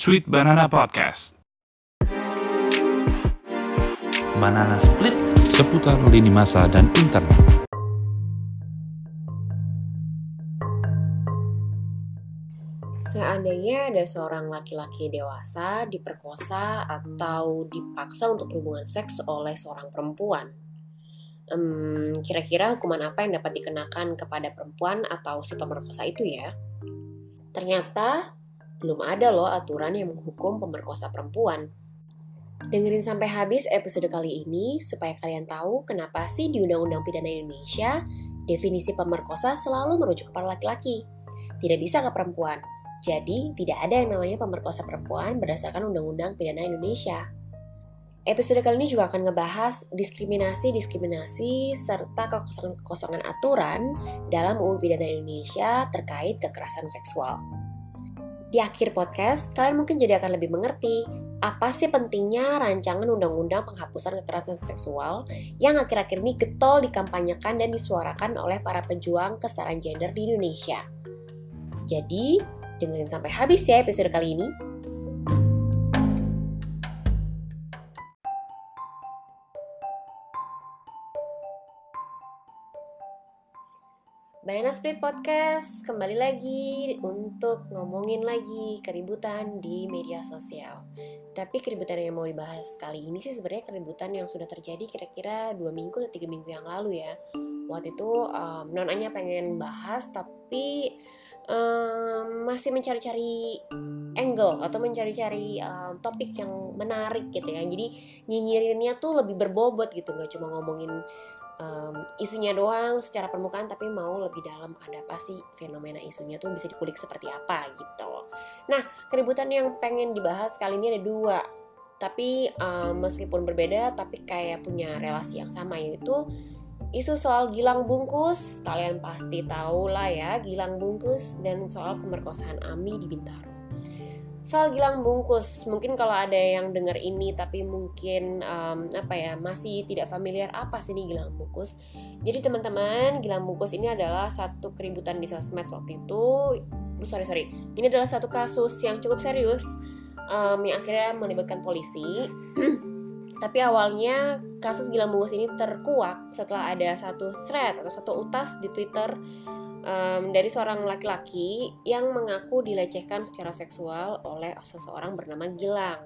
Sweet Banana Podcast. Banana Split seputar lini masa dan internet. Seandainya ada seorang laki-laki dewasa diperkosa atau dipaksa untuk berhubungan seks oleh seorang perempuan, um, kira-kira hukuman apa yang dapat dikenakan kepada perempuan atau si pemerkosa itu ya? Ternyata belum ada loh aturan yang menghukum pemerkosa perempuan. Dengerin sampai habis episode kali ini supaya kalian tahu kenapa sih di Undang-Undang Pidana Indonesia definisi pemerkosa selalu merujuk kepada laki-laki, tidak bisa ke perempuan. Jadi, tidak ada yang namanya pemerkosa perempuan berdasarkan Undang-Undang Pidana Indonesia. Episode kali ini juga akan ngebahas diskriminasi-diskriminasi serta kekosongan-kekosongan aturan dalam UU Pidana Indonesia terkait kekerasan seksual. Di akhir podcast, kalian mungkin jadi akan lebih mengerti apa sih pentingnya rancangan undang-undang penghapusan kekerasan seksual yang akhir-akhir ini getol dikampanyekan dan disuarakan oleh para pejuang kesetaraan gender di Indonesia. Jadi, Dengerin sampai habis ya episode kali ini. Banana Split Podcast kembali lagi untuk ngomongin lagi keributan di media sosial. Tapi keributan yang mau dibahas kali ini sih sebenarnya keributan yang sudah terjadi kira-kira dua minggu atau tiga minggu yang lalu ya. Waktu itu um, non Anya pengen bahas tapi um, masih mencari-cari angle atau mencari-cari um, topik yang menarik gitu ya jadi nyinyirinnya tuh lebih berbobot gitu nggak cuma ngomongin um, isunya doang secara permukaan tapi mau lebih dalam ada apa sih fenomena isunya tuh bisa dikulik seperti apa gitu. Nah keributan yang pengen dibahas kali ini ada dua. Tapi um, meskipun berbeda tapi kayak punya relasi yang sama yaitu Isu soal Gilang Bungkus, kalian pasti tahu lah ya Gilang Bungkus dan soal pemerkosaan Ami di Bintaro. Soal Gilang Bungkus, mungkin kalau ada yang dengar ini tapi mungkin um, apa ya masih tidak familiar apa sih ini Gilang Bungkus. Jadi teman-teman, Gilang Bungkus ini adalah satu keributan di sosmed waktu itu. Oh, sorry sorry, ini adalah satu kasus yang cukup serius um, yang akhirnya melibatkan polisi. Tapi awalnya kasus Gilang Bungkus ini terkuak setelah ada satu thread atau satu utas di Twitter um, dari seorang laki-laki yang mengaku dilecehkan secara seksual oleh seseorang bernama Gilang.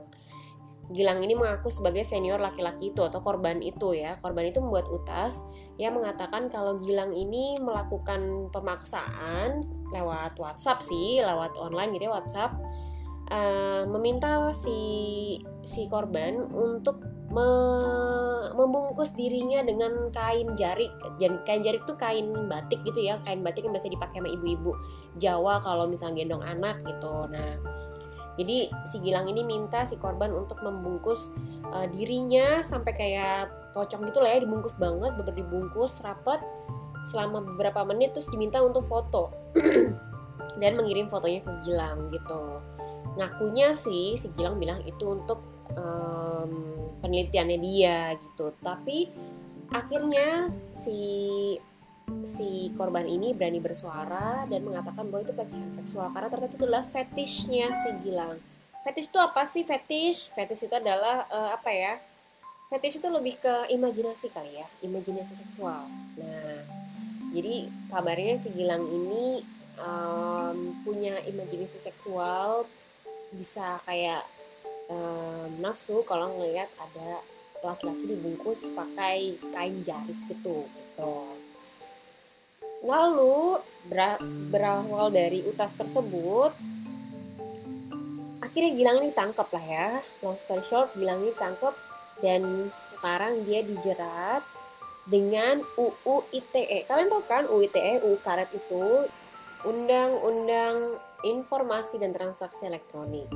Gilang ini mengaku sebagai senior laki-laki itu atau korban itu ya. Korban itu membuat utas yang mengatakan kalau Gilang ini melakukan pemaksaan lewat WhatsApp sih, lewat online gitu ya WhatsApp, uh, meminta si si korban untuk me membungkus dirinya dengan kain jarik. Dan kain jarik tuh kain batik gitu ya, kain batik yang biasa dipakai sama ibu-ibu Jawa kalau misalnya gendong anak gitu. Nah, jadi si Gilang ini minta si korban untuk membungkus uh, dirinya sampai kayak pocong gitu lah ya, dibungkus banget, bener dibungkus rapet selama beberapa menit terus diminta untuk foto dan mengirim fotonya ke Gilang gitu. Ngakunya sih si Gilang bilang itu untuk um, penelitiannya dia gitu. Tapi akhirnya si si korban ini berani bersuara dan mengatakan bahwa itu pelecehan seksual. Karena ternyata itu adalah fetishnya si Gilang. Fetish itu apa sih? Fetish? Fetish itu adalah uh, apa ya? Fetish itu lebih ke imajinasi kali ya imajinasi seksual. Nah jadi kabarnya si Gilang ini um, punya imajinasi seksual bisa kayak um, nafsu kalau ngelihat ada laki-laki dibungkus pakai kain jarik gitu gitu. Lalu berawal dari utas tersebut akhirnya Gilang ini tangkap lah ya. Long story short Gilang ini tangkap dan sekarang dia dijerat dengan UU ITE. Kalian tahu kan UU ITE, UU karet itu? Undang-Undang Informasi dan Transaksi Elektronik.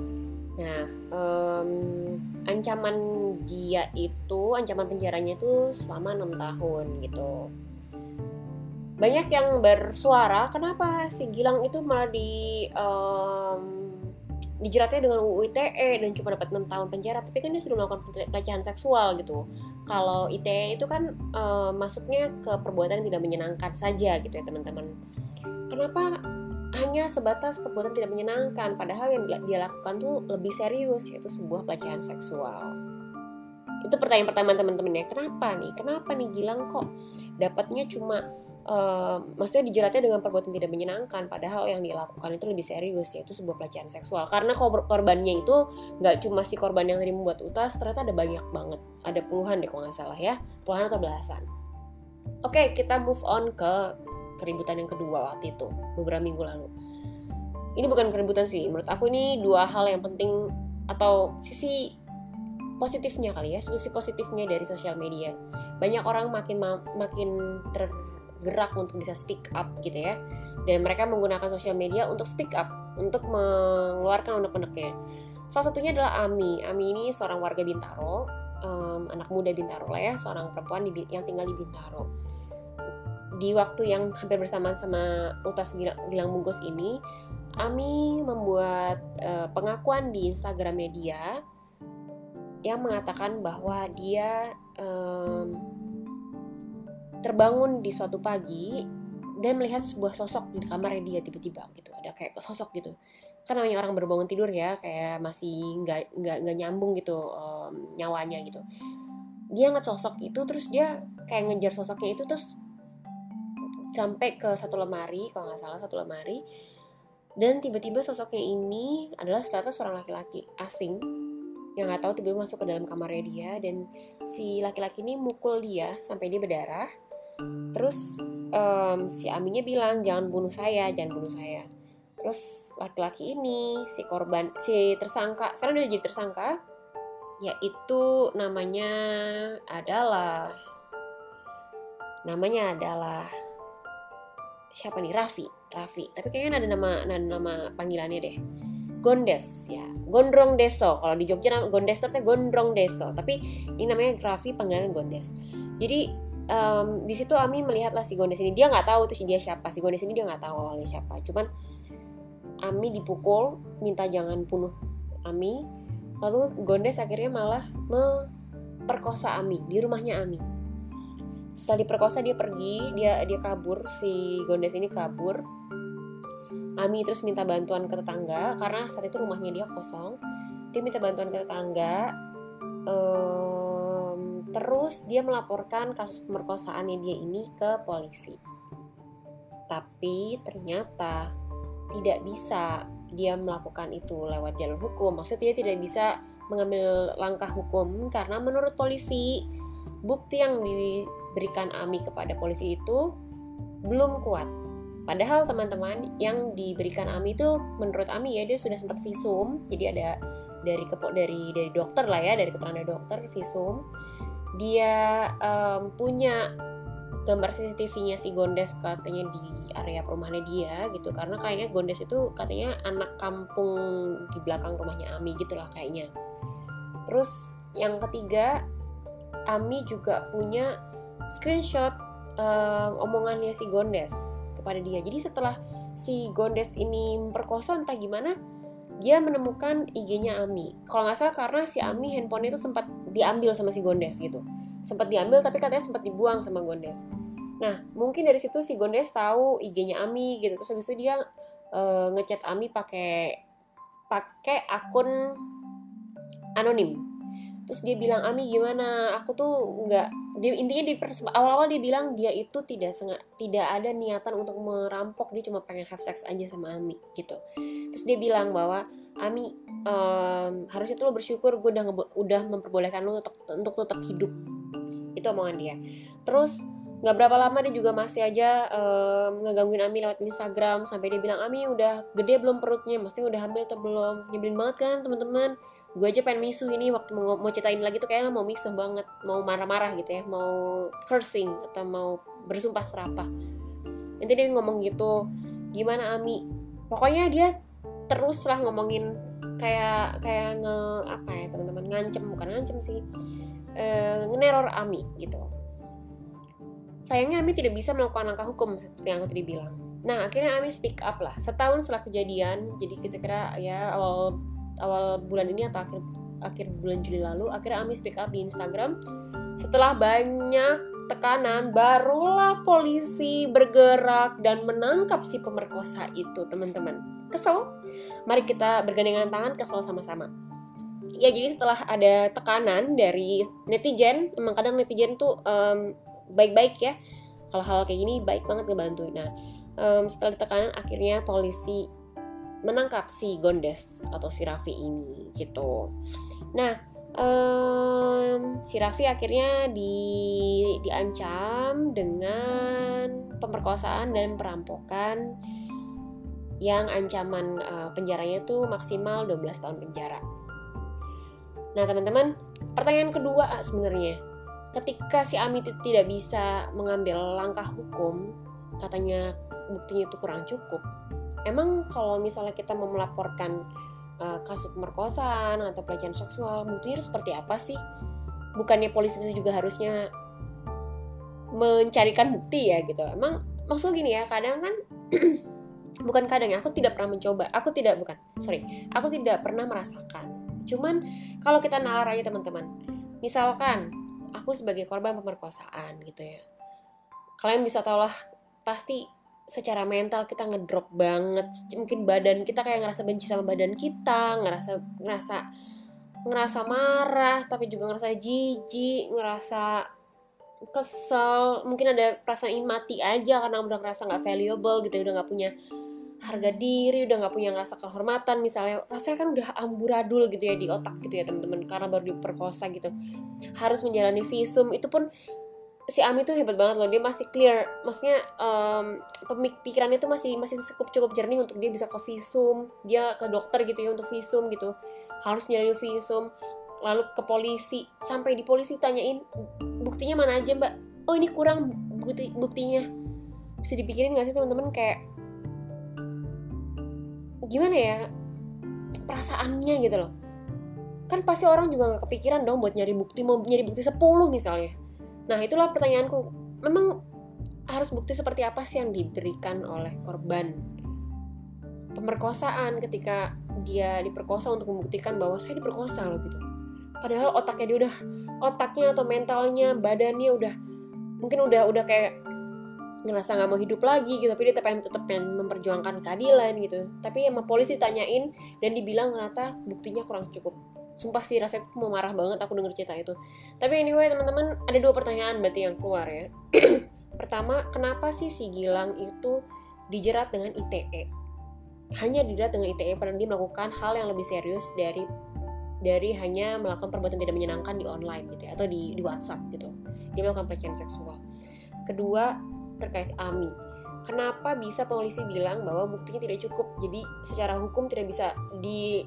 Nah, um, ancaman dia itu, ancaman penjaranya itu selama enam tahun gitu. Banyak yang bersuara, kenapa si Gilang itu malah di um, dijeratnya dengan UU ITE dan cuma dapat 6 tahun penjara tapi kan dia sudah melakukan pelecehan seksual gitu kalau ITE itu kan uh, masuknya ke perbuatan yang tidak menyenangkan saja gitu ya teman-teman kenapa hanya sebatas perbuatan tidak menyenangkan. Padahal yang dia lakukan tuh lebih serius yaitu sebuah pelecehan seksual. Itu pertanyaan pertama teman-teman ya. Kenapa nih? Kenapa nih Gilang kok dapatnya cuma uh, maksudnya dijeratnya dengan perbuatan tidak menyenangkan? Padahal yang dilakukan itu lebih serius yaitu sebuah pelecehan seksual. Karena korbannya itu nggak cuma si korban yang tadi membuat utas ternyata ada banyak banget. Ada puluhan deh kalau nggak salah ya. Puluhan atau belasan. Oke kita move on ke keributan yang kedua waktu itu beberapa minggu lalu. Ini bukan keributan sih menurut aku ini dua hal yang penting atau sisi positifnya kali ya sisi positifnya dari sosial media. Banyak orang makin makin ter gerak untuk bisa speak up gitu ya. Dan mereka menggunakan sosial media untuk speak up untuk mengeluarkan unek-uneknya. Salah satunya adalah Ami. Ami ini seorang warga Bintaro um, anak muda Bintaro lah ya seorang perempuan di, yang tinggal di Bintaro di waktu yang hampir bersamaan sama Utas Gilang Bungkus ini Ami membuat uh, pengakuan di Instagram media yang mengatakan bahwa dia um, terbangun di suatu pagi dan melihat sebuah sosok di kamarnya dia tiba-tiba gitu. Ada kayak sosok gitu. Kan namanya orang berbangun tidur ya kayak masih nggak nggak nyambung gitu um, nyawanya gitu. Dia ngeliat sosok itu terus dia kayak ngejar sosoknya itu terus sampai ke satu lemari kalau nggak salah satu lemari. Dan tiba-tiba sosoknya ini adalah ternyata seorang laki-laki asing yang nggak tahu tiba-tiba masuk ke dalam kamarnya dia. Dan si laki-laki ini mukul dia sampai dia berdarah. Terus um, si Aminya bilang jangan bunuh saya jangan bunuh saya. Terus laki-laki ini si korban si tersangka sekarang udah jadi tersangka yaitu namanya adalah namanya adalah siapa nih? Raffi. Raffi. Tapi kayaknya ada nama ada nama panggilannya deh. Gondes ya. Gondrong Deso. Kalau di Jogja nama Gondes itu Gondrong Deso. Tapi ini namanya Raffi panggilan Gondes. Jadi um, di situ Ami melihatlah si Gondes ini. Dia nggak tahu tuh dia siapa. Si Gondes ini dia nggak tahu awalnya siapa. Cuman Ami dipukul minta jangan bunuh Ami. Lalu Gondes akhirnya malah memperkosa Ami di rumahnya Ami setelah diperkosa dia pergi. Dia dia kabur. Si Gondes ini kabur. Ami terus minta bantuan ke tetangga. Karena saat itu rumahnya dia kosong. Dia minta bantuan ke tetangga. Um, terus dia melaporkan kasus pemerkosaannya dia ini ke polisi. Tapi ternyata tidak bisa dia melakukan itu lewat jalur hukum. Maksudnya dia tidak bisa mengambil langkah hukum. Karena menurut polisi bukti yang diberikan Ami kepada polisi itu belum kuat. Padahal teman-teman yang diberikan AMI itu menurut AMI ya dia sudah sempat visum, jadi ada dari kepo dari dari dokter lah ya dari keterangan dokter visum. Dia um, punya gambar CCTV-nya si Gondes katanya di area perumahannya dia gitu. Karena kayaknya Gondes itu katanya anak kampung di belakang rumahnya Ami gitu lah kayaknya. Terus yang ketiga Ami juga punya screenshot um, omongannya si Gondes kepada dia. Jadi setelah si Gondes ini memperkosa entah gimana dia menemukan IG-nya Ami. Kalau nggak salah karena si Ami handphonenya itu sempat diambil sama si Gondes gitu. Sempat diambil tapi katanya sempat dibuang sama Gondes. Nah mungkin dari situ si Gondes tahu IG-nya Ami gitu. Terus habis itu dia uh, ngechat Ami pakai pakai akun anonim terus dia bilang Ami gimana? Aku tuh nggak dia intinya di awal-awal dia bilang dia itu tidak sengat tidak ada niatan untuk merampok dia cuma pengen have sex aja sama Ami gitu. Terus dia bilang bahwa Ami um, harusnya tuh lo bersyukur gue udah udah memperbolehkan lo untuk untuk tetap hidup. Itu omongan dia. Terus nggak berapa lama dia juga masih aja um, ngegangguin Ami lewat Instagram sampai dia bilang Ami udah gede belum perutnya? Maksudnya udah hamil atau belum? Nyebelin banget kan teman-teman gue aja pengen misuh ini waktu mau, mau ceritain lagi tuh kayaknya mau misuh banget mau marah-marah gitu ya mau cursing atau mau bersumpah serapah. Nanti dia ngomong gitu gimana Ami? Pokoknya dia terus lah ngomongin kayak kayak nge apa ya teman-teman ngancem bukan ngancem sih e, ngeneror Ami gitu. Sayangnya Ami tidak bisa melakukan langkah hukum seperti yang aku tadi bilang. Nah akhirnya Ami speak up lah. Setahun setelah kejadian jadi kira-kira ya awal awal bulan ini atau akhir akhir bulan Juli lalu akhirnya Ami speak up di Instagram setelah banyak tekanan, barulah polisi bergerak dan menangkap si pemerkosa itu, teman-teman. Kesel? Mari kita bergandengan tangan kesel sama-sama. Ya, jadi setelah ada tekanan dari netizen, emang kadang netizen tuh um, baik-baik ya. Kalau hal kayak gini baik banget ngebantuin. Nah, um, setelah tekanan akhirnya polisi menangkap si Gondes atau si Raffi ini gitu. Nah, um, si Raffi akhirnya di diancam dengan pemerkosaan dan perampokan yang ancaman uh, penjaranya tuh maksimal 12 tahun penjara. Nah, teman-teman, pertanyaan kedua ah, sebenarnya, ketika si Amit tidak bisa mengambil langkah hukum, katanya buktinya itu kurang cukup. Emang kalau misalnya kita mau melaporkan uh, kasus pemerkosaan atau pelecehan seksual, buktinya seperti apa sih? Bukannya polisi itu juga harusnya mencarikan bukti ya gitu. Emang maksud gini ya, kadang kan bukan kadang ya, aku tidak pernah mencoba. Aku tidak bukan, sorry, aku tidak pernah merasakan. Cuman kalau kita nalar aja teman-teman, misalkan aku sebagai korban pemerkosaan gitu ya, kalian bisa tahu lah pasti secara mental kita ngedrop banget. Mungkin badan kita kayak ngerasa benci sama badan kita ngerasa ngerasa ngerasa marah tapi juga ngerasa jijik ngerasa kesel. Mungkin ada perasaan ingin mati aja karena udah ngerasa nggak valuable gitu udah nggak punya harga diri udah nggak punya ngerasa kehormatan. Misalnya rasanya kan udah amburadul gitu ya di otak gitu ya teman-teman karena baru diperkosa gitu. Harus menjalani visum. Itu pun si Ami tuh hebat banget loh dia masih clear. Maksudnya um, pemikirannya tuh masih masih cukup cukup jernih untuk dia bisa ke visum dia ke dokter gitu ya untuk visum gitu. Harus nyari visum lalu ke polisi. Sampai di polisi tanyain buktinya mana aja mbak? Oh ini kurang bukti buktinya. Bisa dipikirin gak sih teman-teman? Kayak gimana ya perasaannya gitu loh. Kan pasti orang juga nggak kepikiran dong buat nyari bukti mau nyari bukti 10 misalnya Nah, itulah pertanyaanku. Memang harus bukti seperti apa sih yang diberikan oleh korban pemerkosaan ketika dia diperkosa untuk membuktikan bahwa saya diperkosa loh gitu. Padahal otaknya dia udah otaknya atau mentalnya, badannya udah mungkin udah udah kayak ngerasa nggak mau hidup lagi gitu tapi dia tetap tetap memperjuangkan keadilan gitu tapi sama polisi tanyain dan dibilang ternyata buktinya kurang cukup sumpah sih rasanya mau marah banget aku denger cerita itu. Tapi anyway teman-teman ada dua pertanyaan berarti yang keluar ya. Pertama kenapa sih si Gilang itu dijerat dengan ITE hanya dijerat dengan ITE padahal dia melakukan hal yang lebih serius dari dari hanya melakukan perbuatan tidak menyenangkan di online gitu ya atau di, di WhatsApp gitu. Dia melakukan pelecehan seksual. Kedua terkait Ami kenapa bisa polisi bilang bahwa buktinya tidak cukup? Jadi secara hukum tidak bisa di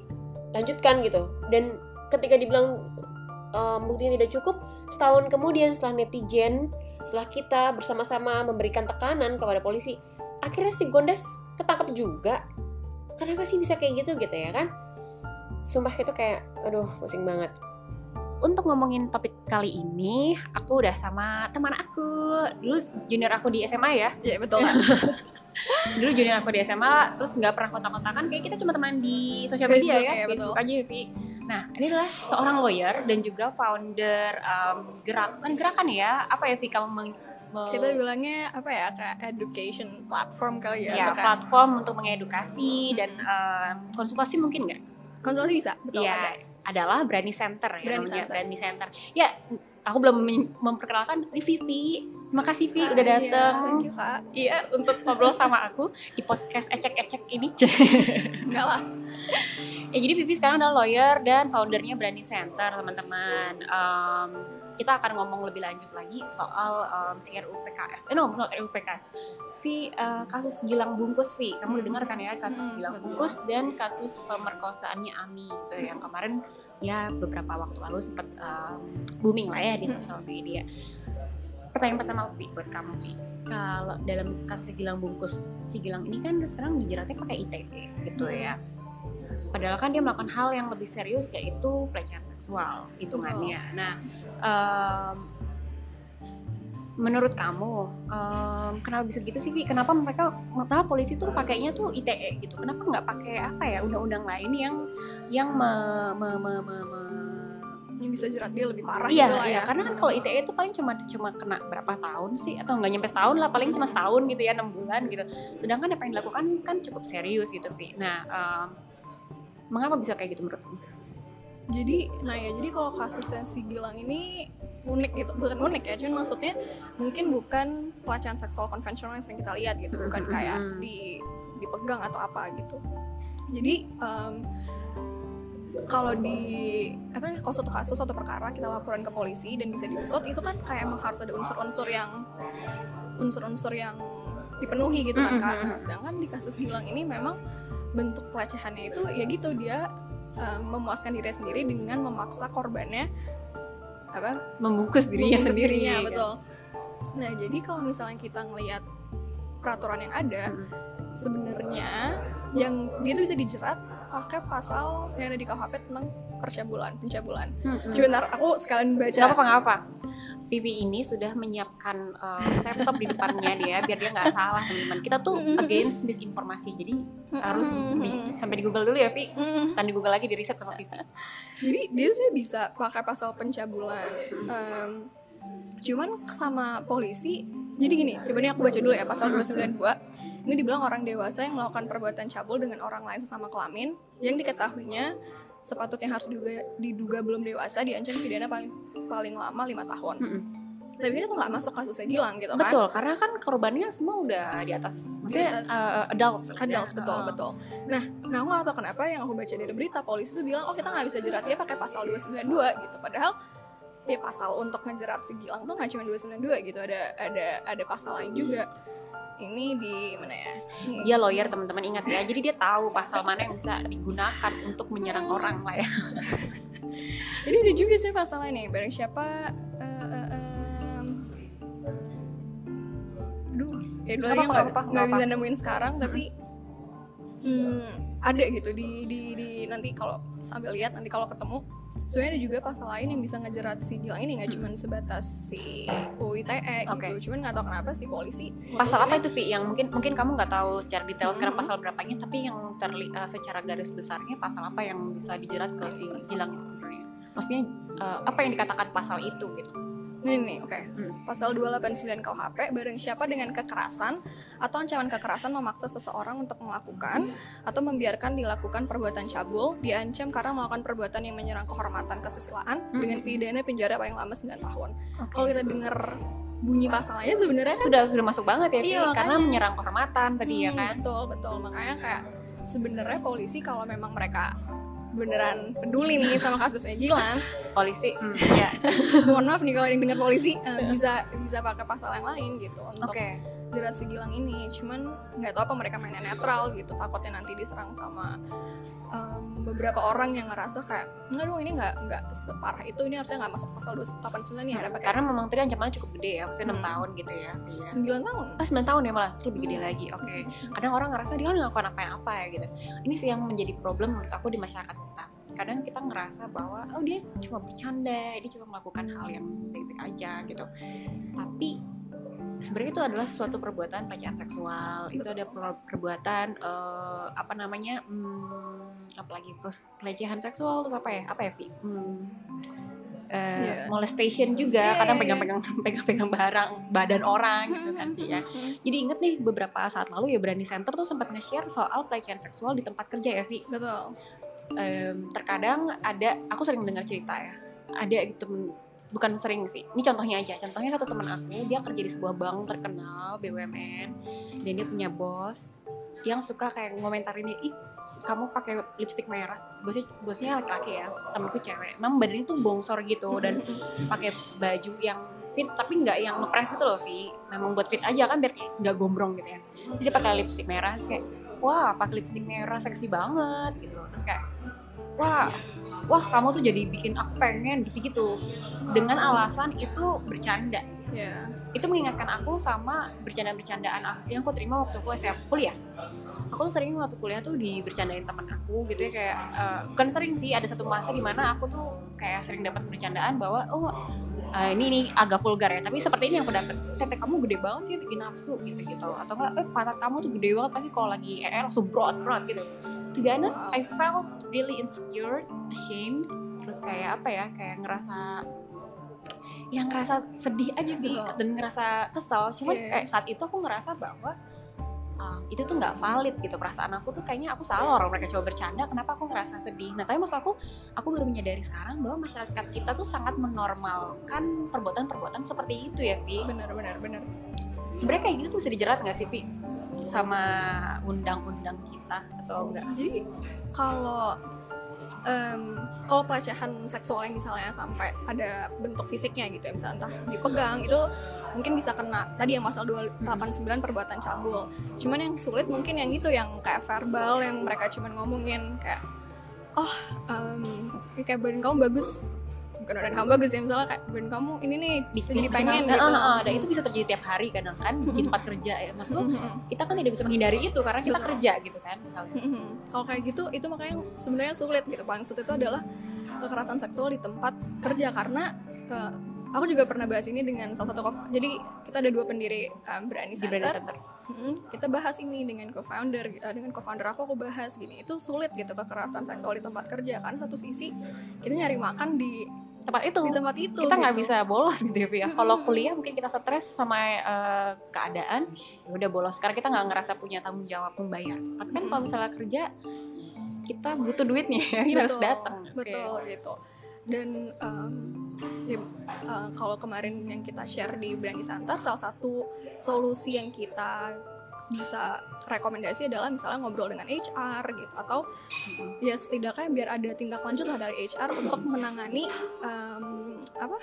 lanjutkan gitu. Dan ketika dibilang um, buktinya tidak cukup setahun kemudian setelah netizen setelah kita bersama-sama memberikan tekanan kepada polisi akhirnya si Gondes ketangkep juga. Kenapa sih bisa kayak gitu gitu ya kan? Sumpah itu kayak aduh pusing banget. Untuk ngomongin topik kali ini, aku udah sama teman aku, dulu junior aku di SMA ya. Iya betul. dulu junior aku di SMA terus nggak pernah kontak-kontakan kayak kita cuma teman di sosial media Facebook, ya, ya, Facebook betul. aja Vi. Nah ini adalah seorang lawyer dan juga founder um, gerak kan gerakan ya apa ya Vi kamu meng, me- Kita bilangnya apa ya kayak education platform kali ya. ya, kayak platform untuk mengedukasi dan um, konsultasi mungkin nggak? konsultasi bisa. Betul. Iya ada. adalah Brandi Center ya namanya Center. Brandi Center. Ya aku belum mem- memperkenalkan ini Vivi. Terima kasih Vi udah Ah, iya, datang. thank you kak. Iya, untuk ngobrol sama aku di podcast ecek-ecek ini. Enggak lah. ya jadi Vivi sekarang adalah lawyer dan foundernya Branding Center, teman-teman. Um, kita akan ngomong lebih lanjut lagi soal um, si RUU PKS. Eh, no, not RUU PKS. Si uh, kasus Gilang Bungkus, Vi. Kamu udah Hmm. dengar kan ya kasus Hmm, Gilang betul. Bungkus dan kasus pemerkosaannya Ami gitu ya. Yang kemarin ya beberapa waktu lalu sempat um, booming lah ya di Hmm. sosial media. Pertanyaan pertama Vi buat kamu Vi. Kalau dalam kasus Gilang Bungkus, si Gilang ini kan sekarang dijeratnya pakai ITE gitu ya. Padahal kan dia melakukan hal yang lebih serius yaitu pelecehan seksual hitungannya. Nah, em, menurut kamu em, kenapa bisa gitu sih Vi? Kenapa mereka kenapa polisi tuh pakainya tuh ITE gitu? Kenapa nggak pakai apa ya undang-undang lain yang yang me, me, me, me- me- yang bisa jerat dia lebih parah iya gitu lah iya ya karena kan kalau ITE itu paling cuma cuma kena berapa tahun sih atau nggak nyampe setahun lah paling cuma setahun gitu ya enam bulan gitu sedangkan apa yang dilakukan kan cukup serius gitu Vi nah em, mengapa bisa kayak gitu menurutmu jadi nah ya jadi kalau kasusnya si Gilang ini unik gitu. Bukan unik ya cuman maksudnya mungkin bukan pelecehan seksual konvensional yang sering kita lihat gitu. Bukan kayak di dipegang atau apa gitu. Jadi em, kalau di apa namanya, kalau suatu kasus suatu perkara kita laporan ke polisi dan bisa diusut itu kan kayak emang harus ada unsur-unsur yang unsur-unsur yang dipenuhi gitu kan Kak. Mm-mm. Nah, sedangkan di kasus Gilang ini memang bentuk pelecehannya itu ya gitu dia em, memuaskan diri sendiri dengan memaksa korbannya apa membungkus dirinya membungkus sendiri dirinya, kan? betul nah jadi kalau misalnya kita ngelihat peraturan yang ada Mm-mm. sebenarnya yang dia tuh bisa dijerat pakai pasal yang ada di KUHP tentang percabulan pencabulan Mm-mm. sebentar aku sekalian baca gak apa. Vivi ini sudah menyiapkan uh, laptop di depannya dia biar dia nggak salah teman-teman. Kita tuh against misinformasi, jadi harus di- sampai di Google dulu ya, Vi. Kan di Google lagi di riset sama Vivi. jadi dia sih bisa pakai pasal pencabulan Em, cuman sama polisi jadi gini coba nih aku baca dulu ya pasal 292 ini dibilang orang dewasa yang melakukan perbuatan cabul dengan orang lain sesama kelamin yang diketahuinya sepatutnya harus diduga, diduga belum dewasa diancam pidana paling paling lama lima tahun Mm-mm. tapi kan itu nggak masuk kasusnya Gilang gitu kan Betul, karena kan korbannya semua udah di atas, maksudnya Di atas. uh, adults. ya. Adults betul Uh, betul. Nah, nah aku nggak tahu kenapa yang aku baca dari berita polisi tuh bilang oh kita nggak bisa jerat dia pakai pasal 292 gitu. Padahal ya pasal untuk ngejerat si Gilang tuh nggak cuma 292 gitu. Ada ada ada pasal lain juga. Ini di mana ya? Ini. Dia lawyer teman-teman ingat ya, jadi dia tahu pasal mana yang bisa digunakan untuk menyerang orang lah ya. Jadi ada juga sih pasal lain nih. Barang siapa eh, eh, em, Aduh, ya dulu aja apa-apa, nggak bisa nemuin sekarang, tapi hmm, ada gitu di di di nanti kalau sambil lihat nanti kalau ketemu sebenarnya ada juga pasal lain yang bisa ngejerat si Gilang ini nggak cuma sebatas si UITE Oke. gitu cuman nggak tahu kenapa si polisi Pasal apa itu Vi? Yang mungkin mungkin kamu nggak tahu secara detail sekarang pasal berapanya, tapi yang terli uh, secara garis besarnya pasal apa yang bisa dijerat ke si Gilang itu sebenarnya? Maksudnya uh, apa yang dikatakan pasal itu gitu? Nih nih, oke. Hmm. Pasal 289 KUHP barang siapa dengan kekerasan atau ancaman kekerasan memaksa seseorang untuk melakukan atau membiarkan dilakukan perbuatan cabul diancam karena melakukan perbuatan yang menyerang kehormatan kesusilaan Hmm. dengan pidana penjara paling lama 9 tahun. Oke. Kalau kita dengar bunyi pasalnya sebenarnya kan sudah sudah masuk banget ya? Iya, karena makanya. menyerang kehormatan tadi ya Hmm, kan? Betul, betul. Makanya kayak sebenarnya polisi kalau memang mereka beneran peduli nih sama kasusnya Gilang, Polisi, hmm, ya. mohon maaf nih kalau yang dengar polisi eh, bisa bisa pakai pasal yang lain gitu untuk Oke. Jerat si Gilang ini cuman nggak tahu apa mereka mainnya netral gitu takutnya nanti diserang sama em, beberapa orang yang ngerasa kayak nggak dong ini nggak nggak separah itu ini harusnya nggak masuk pasal 289 nih pakai Karena memang tadi ancamannya cukup gede ya, maksudnya 6 Hmm. tahun gitu ya. 9 tahun Oh 9 tahun ya malah, itu lebih gede lagi. Oke. Kadang orang ngerasa dia kan ngelakuin apa-apa ya gitu. Ini sih yang menjadi problem menurut aku di masyarakat kita. Kadang kita ngerasa bahwa oh dia cuma bercanda, dia cuma melakukan hal yang baik-baik aja gitu. Tapi sebenarnya itu adalah suatu perbuatan pelecehan seksual. Itu ada per- perbuatan eh, apa namanya? Hmm, apalagi terus pelecehan seksual terus apa ya? Apa ya, Vi? Hmm, eh, Iya. molestation juga Iya, kadang iya, pegang-pegang pegang-pegang barang badan orang gitu kan ya Hmm, jadi inget nih beberapa saat lalu ya Brandi Center tuh sempat nge-share soal pelecehan seksual di tempat kerja ya Vi betul Em, terkadang ada aku sering dengar cerita ya ada gitu temen- bukan sering sih. Ini contohnya aja. Contohnya satu teman aku dia kerja di sebuah bank terkenal BUMN dan dia punya bos yang suka kayak ngomentarin dia ih kamu pakai lipstick merah. Bosnya bosnya laki-laki ya temenku cewek. Memang badannya tuh bongsor gitu dan pakai baju yang fit tapi nggak yang ngepres gitu loh Vi memang buat fit aja kan biar nggak gombrong gitu ya. Jadi pakai lipstick merah terus kayak wah pakai lipstick merah seksi banget gitu. Terus kayak wah wah kamu tuh jadi bikin aku pengen gitu gitu dengan alasan itu bercanda. Ya itu mengingatkan aku sama bercanda-bercandaan aku yang aku terima waktu aku SMA kuliah. Aku tuh sering waktu kuliah tuh dibercandain teman aku gitu ya kayak eh, bukan sering sih ada satu masa di mana aku tuh kayak sering dapat bercandaan bahwa oh eh, ini nih agak vulgar ya tapi seperti ini yang aku dapet tete kamu gede banget ya bikin nafsu gitu gitu atau enggak eh pantat kamu tuh gede banget pasti kalau lagi ER langsung broad broad gitu to be honest Wow. I felt really insecure ashamed terus kayak apa ya kayak ngerasa yang ngerasa sedih aja Vi Betul. dan ngerasa kesel cuman Iya. kayak saat itu aku ngerasa bahwa um, itu tuh nggak valid gitu perasaan aku tuh kayaknya aku salah orang mereka coba bercanda kenapa aku ngerasa sedih? Nah tapi maksud aku aku baru menyadari sekarang bahwa masyarakat kita tuh sangat menormalkan perbuatan-perbuatan seperti itu ya Vi benar benar benar. Sebenarnya kayak gitu tuh bisa dijerat nggak sih Vi sama undang-undang kita atau enggak jadi kalau em, kalau pelecehan seksual yang misalnya sampai ada bentuk fisiknya gitu ya misalnya entah dipegang itu mungkin bisa kena. Tadi yang pasal 289 perbuatan cabul cuman yang sulit mungkin yang itu yang kayak verbal yang mereka cuman ngomongin kayak oh em, kayak badan kamu bagus bukan badan kamu bagus ya misalnya kayak badan kamu ini nih bisa jadi pengen gitu. ah, ah, dan itu bisa terjadi tiap hari kadang kan di tempat kerja ya. Maksudku kita kan tidak bisa menghindari itu karena kita Betul. kerja gitu kan misalnya. Kalau kayak gitu itu makanya sebenarnya sulit gitu. Paling sulit itu adalah kekerasan seksual di tempat kerja. Karena aku juga pernah bahas ini dengan salah satu jadi kita ada dua pendiri um, Berani Center. Brand Center Mhm. kita bahas ini dengan co-founder eh, dengan co-founder aku aku bahas gini. Itu sulit gitu kekerasan seksual di tempat kerja kan satu sisi kita nyari makan di tempat itu di tempat itu. kita nggak gitu. bisa bolos gitu ya kalau kuliah mungkin kita stres sama eh, keadaan ya udah bolos karena kita nggak ngerasa punya tanggung jawab membayar tapi kan kalau misalnya kerja kita butuh duitnya ya kita harus datang betul gitu dan em, ya, eh, kalau kemarin yang kita share di Berani Santar salah satu solusi yang kita bisa rekomendasi adalah misalnya ngobrol dengan HR gitu. Atau ya setidaknya biar ada tindak lanjut lah dari HR untuk menangani em, apa?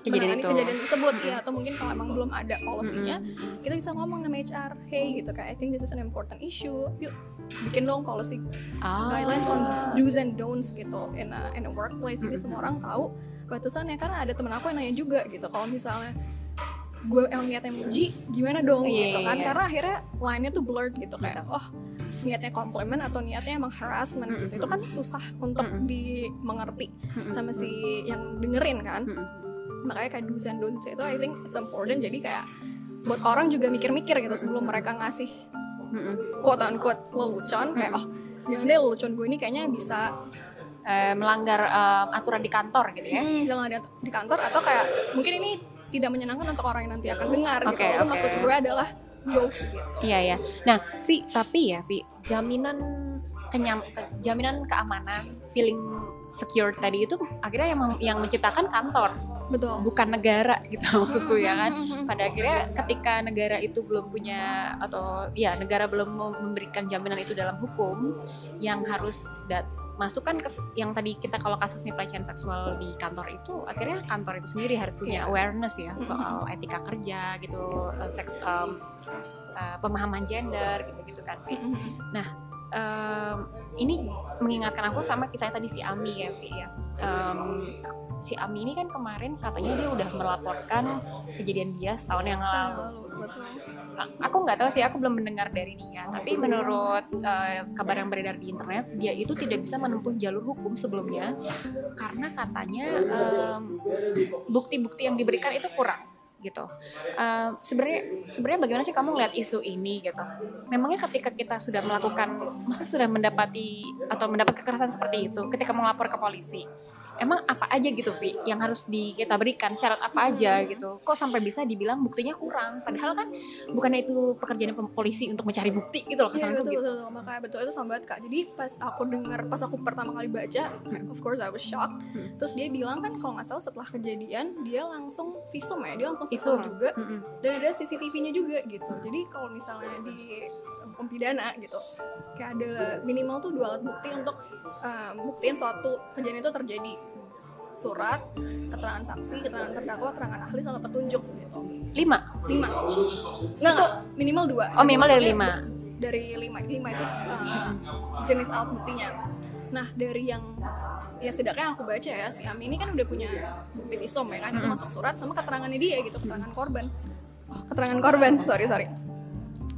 Kejadian menangani itu. kejadian tersebut. Ya atau mungkin kalau emang belum ada policy-nya Mm-mm. kita bisa ngomong sama HR hey gitu kayak I think this is an important issue. Yuk bikin dong policy Ah. guidelines on do's and don'ts gitu in a, in a workplace jadi Mm-mm. semua orang tahu batasannya karena ada temen aku yang nanya juga gitu kalau misalnya gue emang niatnya muji gimana dong Iya, gitu iya, kan iya. karena akhirnya line-nya tuh blurred gitu kayak Betul. oh niatnya compliment atau niatnya emang harassment gitu itu kan susah untuk Mm-mm. dimengerti Mm-mm. sama si yang dengerin kan Mm-mm. makanya kayak do's and don'ts itu I think it's important jadi kayak buat orang juga mikir-mikir gitu sebelum mereka ngasih Mm-mm. quote unquote lelucon kayak oh jangan deh lelucon gue ini kayaknya bisa Eh, melanggar em, aturan di kantor gitu ya hmm, jangan ada di kantor atau kayak mungkin ini tidak menyenangkan untuk orang yang nanti akan dengar gitu Oke, Itu oke. maksud gue adalah jokes gitu Iya ya. Nah, Vi, tapi ya, Vi, jaminan kenyam, ke- jaminan keamanan, feeling secure tadi itu akhirnya yang yang menciptakan kantor, betul bukan negara gitu maksudku ya kan. Pada akhirnya ketika negara itu belum punya atau ya negara belum mem- memberikan jaminan itu dalam hukum, yang harus dat masukkan ke yang tadi kita kalau kasusnya pelecehan seksual di kantor itu akhirnya kantor itu sendiri harus punya Iya. awareness ya soal etika kerja gitu eh, seks em, eh, pemahaman gender gitu-gitu kan Vi. Em, ini mengingatkan aku sama kisah tadi si Ami ya Vi ya. Em, si Ami ini kan kemarin katanya dia udah melaporkan kejadian dia setahun yang lalu. aku nggak tahu sih aku belum mendengar dari dia. Tapi menurut eh, kabar yang beredar di internet dia itu tidak bisa menempuh jalur hukum sebelumnya karena katanya bukti-bukti yang diberikan itu kurang gitu. Em, sebenarnya sebenarnya bagaimana sih kamu ngeliat isu ini gitu? Memangnya ketika kita sudah melakukan masa sudah mendapati atau mendapat kekerasan seperti itu ketika melapor ke polisi emang apa aja gitu Vi yang harus di kita berikan syarat apa aja gitu kok sampai bisa dibilang buktinya kurang padahal kan bukannya itu pekerjaan polisi untuk mencari bukti gitu loh Iya kesanku betul, gitu betul, betul, makanya betul itu sama banget kak. Jadi pas aku dengar, pas aku pertama kali baca, of course I was shocked. Hmm. Terus dia bilang kan kalau nggak salah setelah kejadian dia langsung visum ya, dia langsung Visum. visum juga Mm-mm. dan ada CCTV-nya juga gitu. Jadi kalau misalnya di hukum pidana gitu, kayak ada minimal tuh dua alat bukti untuk um, buktiin suatu kejadian itu terjadi. Surat, keterangan saksi, keterangan terdakwa, keterangan ahli sama petunjuk gitu. lima? Lima. Enggak, enggak, minimal dua. oh minimal dari lima. dari lima. Lima itu uh, jenis alat buktinya. Nah dari yang ya setidaknya aku baca ya si Ami ini kan udah punya bukti visum ya kan. Itu Mm-mm. masuk surat sama keterangannya dia gitu keterangan korban. Oh, keterangan korban. Sorry sorry.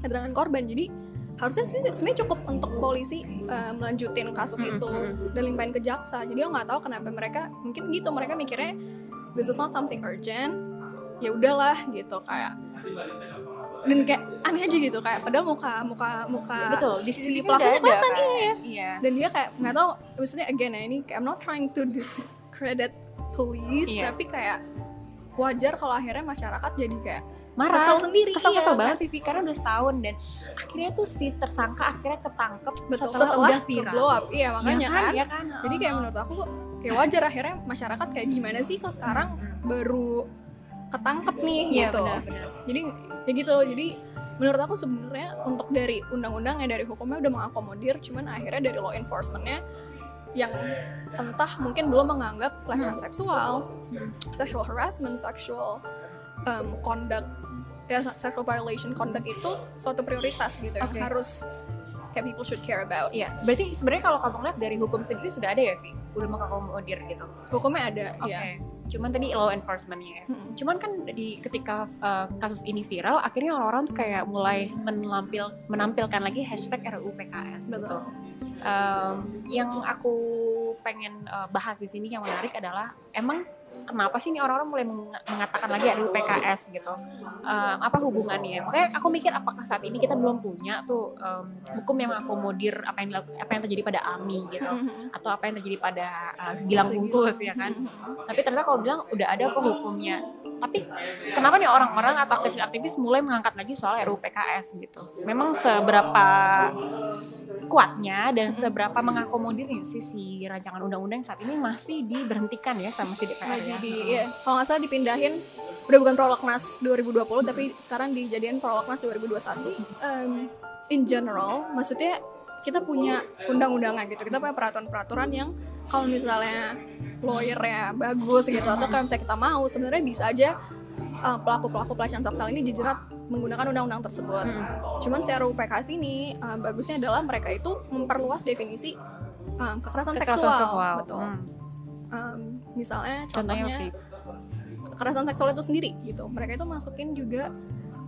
Keterangan korban. Jadi harusnya sih sebenarnya cukup untuk polisi uh, melanjutin kasus Mm-mm, itu mm-mm. dan limpahin ke jaksa jadi aku nggak tahu kenapa mereka mungkin gitu mereka mikirnya this is not something urgent ya udahlah gitu kayak dan kayak aneh aja gitu kayak padahal muka muka muka betul di sisi si pelakunya pelakunya kelihatan kan. iya iya dan dia kayak nggak tahu maksudnya again ya ini kayak I'm not trying to discredit police Iya. tapi kayak wajar kalau akhirnya masyarakat jadi kayak marah. Kesel sendiri, kesel kesel iya. banget sih karena udah setahun dan akhirnya tuh si tersangka akhirnya ketangkep betul setelah, setelah, udah viral. blow up. Iya makanya Iya kan, iya kan? Jadi kayak menurut aku kayak wajar akhirnya masyarakat kayak gimana sih kok sekarang baru ketangkep nih Iya, gitu. benar-benar. jadi ya gitu. Jadi menurut aku sebenarnya untuk dari undang-undangnya dari hukumnya udah mengakomodir cuman akhirnya dari law enforcementnya yang entah mungkin belum menganggap pelecehan seksual, sexual harassment, sexual um, conduct, ya sexual violation conduct itu suatu prioritas gitu ya Oke. harus kayak people should care about. Iya, berarti sebenarnya kalau kamu lihat dari hukum sendiri sudah ada ya, Vi? Udah mengakomodir gitu. Hukumnya ada, Oke. ya. Cuman tadi law enforcementnya ya. Mm-mm. Cuman kan di ketika uh, kasus ini viral, akhirnya orang-orang tuh kayak mulai menampil menampilkan lagi hashtag RUU PKS gitu. Betul. Um, yang aku pengen uh, bahas di sini yang menarik adalah emang kenapa sih ini orang-orang mulai meng- mengatakan lagi RUU PKS gitu? Um, apa hubungannya? Makanya aku mikir apakah saat ini kita belum punya tuh um, hukum yang mengakomodir apa yang apa yang terjadi pada AMI gitu Mhm. atau apa yang terjadi pada uh, Gilang Bungkus ya kan? Tapi ternyata kalau bilang udah ada kok hukumnya. Tapi kenapa nih orang-orang atau aktivis-aktivis mulai mengangkat lagi soal RUU PKS gitu? Memang seberapa kuatnya dan seberapa mengakomodirnya sih si rancangan undang-undang saat ini masih diberhentikan ya sama si DPR ya? di, iya. kalau nggak salah dipindahin udah bukan prolegnas 2020 tapi sekarang dijadiin prolegnas 2021. Um, in general, maksudnya kita punya undang-undangan gitu, kita punya peraturan-peraturan yang kalau misalnya lawyernya bagus gitu atau kalau misalnya kita mau sebenarnya bisa aja uh, pelaku-pelaku pelecehan seksual ini dijerat menggunakan undang-undang tersebut. Cuman si RUU PKS ini uh, bagusnya adalah mereka itu memperluas definisi um, kekerasan, Kekerasan seksual. seksual. Betul. Hmm. Um, misalnya Contohnya, contohnya kekerasan seksual itu sendiri gitu. Mereka itu masukin juga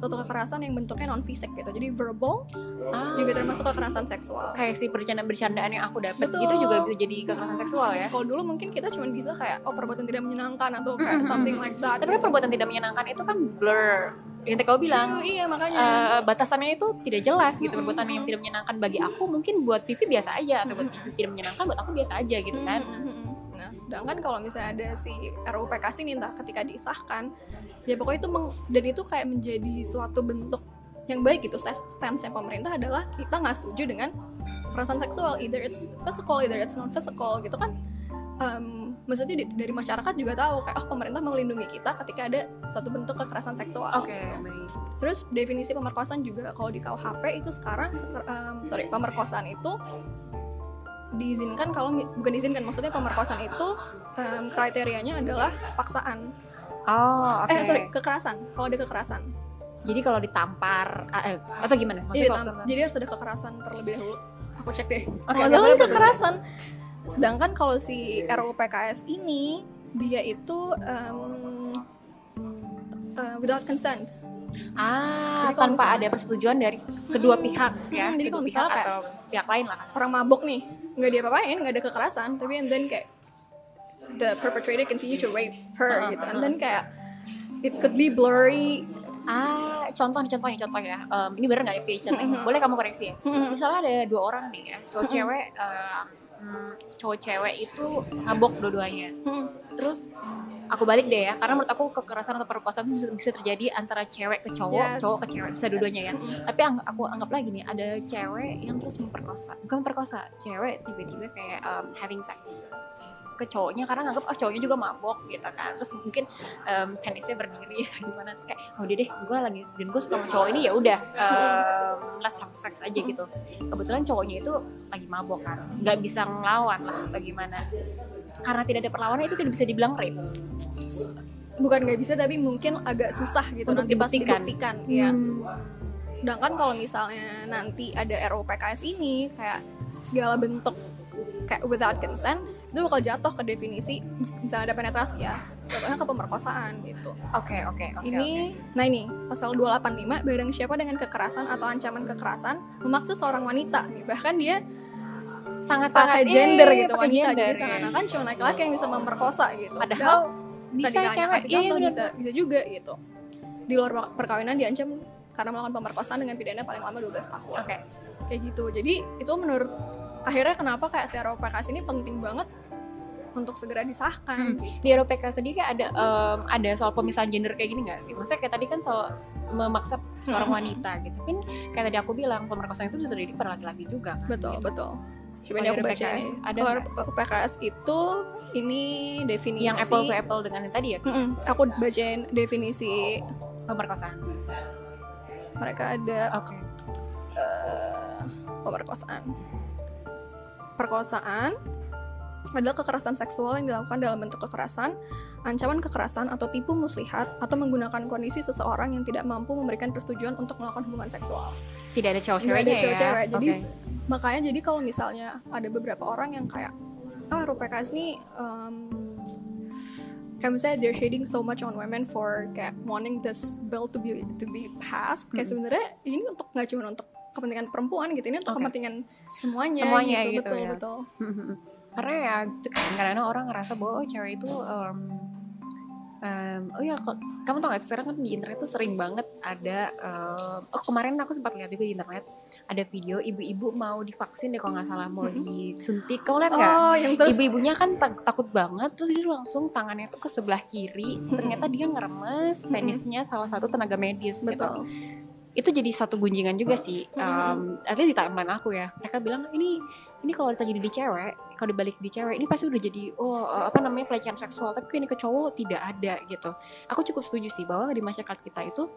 suatu kekerasan yang bentuknya non fisik gitu. Jadi verbal Ah, juga termasuk kekerasan seksual. kayak si bercanda-bercandaan yang aku dapat gitu juga bisa jadi kekerasan seksual ya? Kalau dulu mungkin kita cuma bisa kayak oh perbuatan tidak menyenangkan atau kayak something like that. Tapi kan perbuatan tidak menyenangkan itu kan blur. Yang tadi kau bilang, True, iya makanya. eh, batasannya itu tidak jelas gitu. Perbuatan yang tidak menyenangkan bagi aku mungkin buat Vivi biasa aja atau buat Vivi tidak menyenangkan buat aku biasa aja gitu kan. Mm, mm, mm. Nah, sedangkan kalau misalnya ada si RUU PKS ini ntar ketika disahkan, ya pokoknya itu meng- dan itu kayak menjadi suatu bentuk yang baik gitu st- stance pemerintah adalah kita nggak setuju dengan kekerasan seksual either it's physical either it's non physical gitu kan Em, maksudnya di- dari masyarakat juga tahu kayak oh pemerintah melindungi kita ketika ada suatu bentuk kekerasan seksual Oke, gitu. baik. Terus definisi pemerkosaan juga kalau di KUHP itu sekarang em, sorry pemerkosaan itu diizinkan kalau bukan diizinkan maksudnya pemerkosaan itu em, kriterianya adalah paksaan. Oh, oke. Eh sorry kekerasan. Kalau ada kekerasan. Jadi kalau ditampar eh, atau gimana? Jadi, Maksudnya kalau ditam- jadi harus ada kekerasan terlebih dahulu. Aku cek deh. Oke, Kalau nggak salah boleh, kekerasan. Sedangkan kalau si RUU PKS ini dia itu em, eh, without consent. Ah, Jadi tanpa misalnya- ada persetujuan dari kedua pihak ya, Hmm, jadi kedua kalau pihak misalnya kayak- atau pihak lain lah. orang mabuk nih nggak dia apain nggak ada kekerasan tapi and then kayak the perpetrator continue to rape her gitu and then kayak it could be blurry Ah, contoh nih, contohnya, contoh ya. Em, ini bener nggak ya? Contohnya. Boleh kamu koreksi ya? Misalnya ada dua orang nih ya, cowok cewek, em, hmm, cowok cewek itu mabok dua-duanya. Terus aku balik deh ya, karena menurut aku kekerasan atau perkosaan bisa, bisa terjadi antara cewek ke cowok, Yes. cowok ke cewek, bisa dua-duanya ya. Yes. Tapi ang- aku anggap lagi nih, ada cewek yang terus memperkosa, bukan memperkosa, cewek tiba-tiba kayak em, having sex ke cowoknya karena nganggap oh cowoknya juga mabok gitu kan. Terus mungkin em, penisnya berdiri atau gimana terus kayak oh deh gue lagi dan gue suka sama cowok ini ya udah em, let's have sex aja gitu. Kebetulan cowoknya itu lagi mabok kan nggak bisa ngelawan lah bagaimana karena tidak ada perlawanan itu tidak bisa dibilang rape. Bukan nggak bisa tapi mungkin agak susah gitu Untuk nanti pas dibuktikan. dibuktikan ya Hmm. sedangkan kalau misalnya nanti ada RUU PKS ini kayak segala bentuk kayak without consent itu bakal jatuh ke definisi mis- misalnya ada penetrasi ya jatuhnya ke pemerkosaan gitu. Oke oke oke ini nah ini pasal 285 barang siapa dengan kekerasan atau ancaman kekerasan memaksa seorang wanita. Nih bahkan dia sangat sangat pakai gender gitu wanita. Gender, jadi seakan-akan cuma laki-laki yang bisa memperkosa gitu. Padahal Bisa, cewek. Iya, contoh bisa bisa juga gitu. Di luar perkawinan diancam karena melakukan pemerkosaan dengan pidana paling lama 12 tahun. Oke. kayak gitu. Jadi itu menurut akhirnya kenapa kayak si RUPKS ini penting banget untuk segera disahkan Hmm. Di RUPK sendiri ada em, ada soal pemisahan gender kayak gini nggak? Maksudnya kayak tadi kan soal memaksa seorang Hmm. wanita gitu kan kayak tadi aku bilang pemerkosaan itu bisa terjadi pada laki-laki juga. kan, betul gitu. betul Coba ini aku baca PKS ada Kalau? PKS itu ini definisi Yang apple to apple dengan yang tadi ya Mm-mm. aku bacain definisi pemerkosaan. mereka ada Oke. eh, pemerkosaan. Perkosaan adalah kekerasan seksual yang dilakukan dalam bentuk kekerasan, ancaman kekerasan atau tipu muslihat atau menggunakan kondisi seseorang yang tidak mampu memberikan persetujuan untuk melakukan hubungan seksual. Tidak ada Nggak cowok-ceweknya ada ya. cewek-cewek, jadi Oke. Makanya jadi kalau misalnya ada beberapa orang yang kayak ah RUPKS ini um, kayak misalnya they're hating so much on women for kayak wanting this bill to be to be passed kayak Hmm. sebenarnya ini untuk nggak cuma untuk kepentingan perempuan gitu. Ini untuk Oke. kepentingan semuanya, Semuanya gitu, gitu betul ya. betul. Karena ya gitu kan kadang-kadang orang ngerasa bahwa oh, cewek itu em, em, oh ya kok kamu tau gak sekarang kan di internet tuh sering banget ada em, oh kemarin aku sempat lihat juga di internet ada video ibu-ibu mau divaksin deh kalau nggak salah mau disuntik. Kamu lihat nggak? Oh yang terus ibu-ibunya kan tak- takut banget terus dia langsung tangannya tuh ke sebelah kiri ternyata dia ngeremes penisnya salah satu tenaga medis gitu. Betul itu jadi satu gunjingan juga sih. Um, at least di timeline aku ya. Mereka bilang ini ini kalau terjadi di cewek kalau dibalik di cewek ini pasti udah jadi oh uh, apa namanya pelecehan seksual. Tapi ini ke cowok tidak ada gitu. Aku cukup setuju sih bahwa di masyarakat kita itu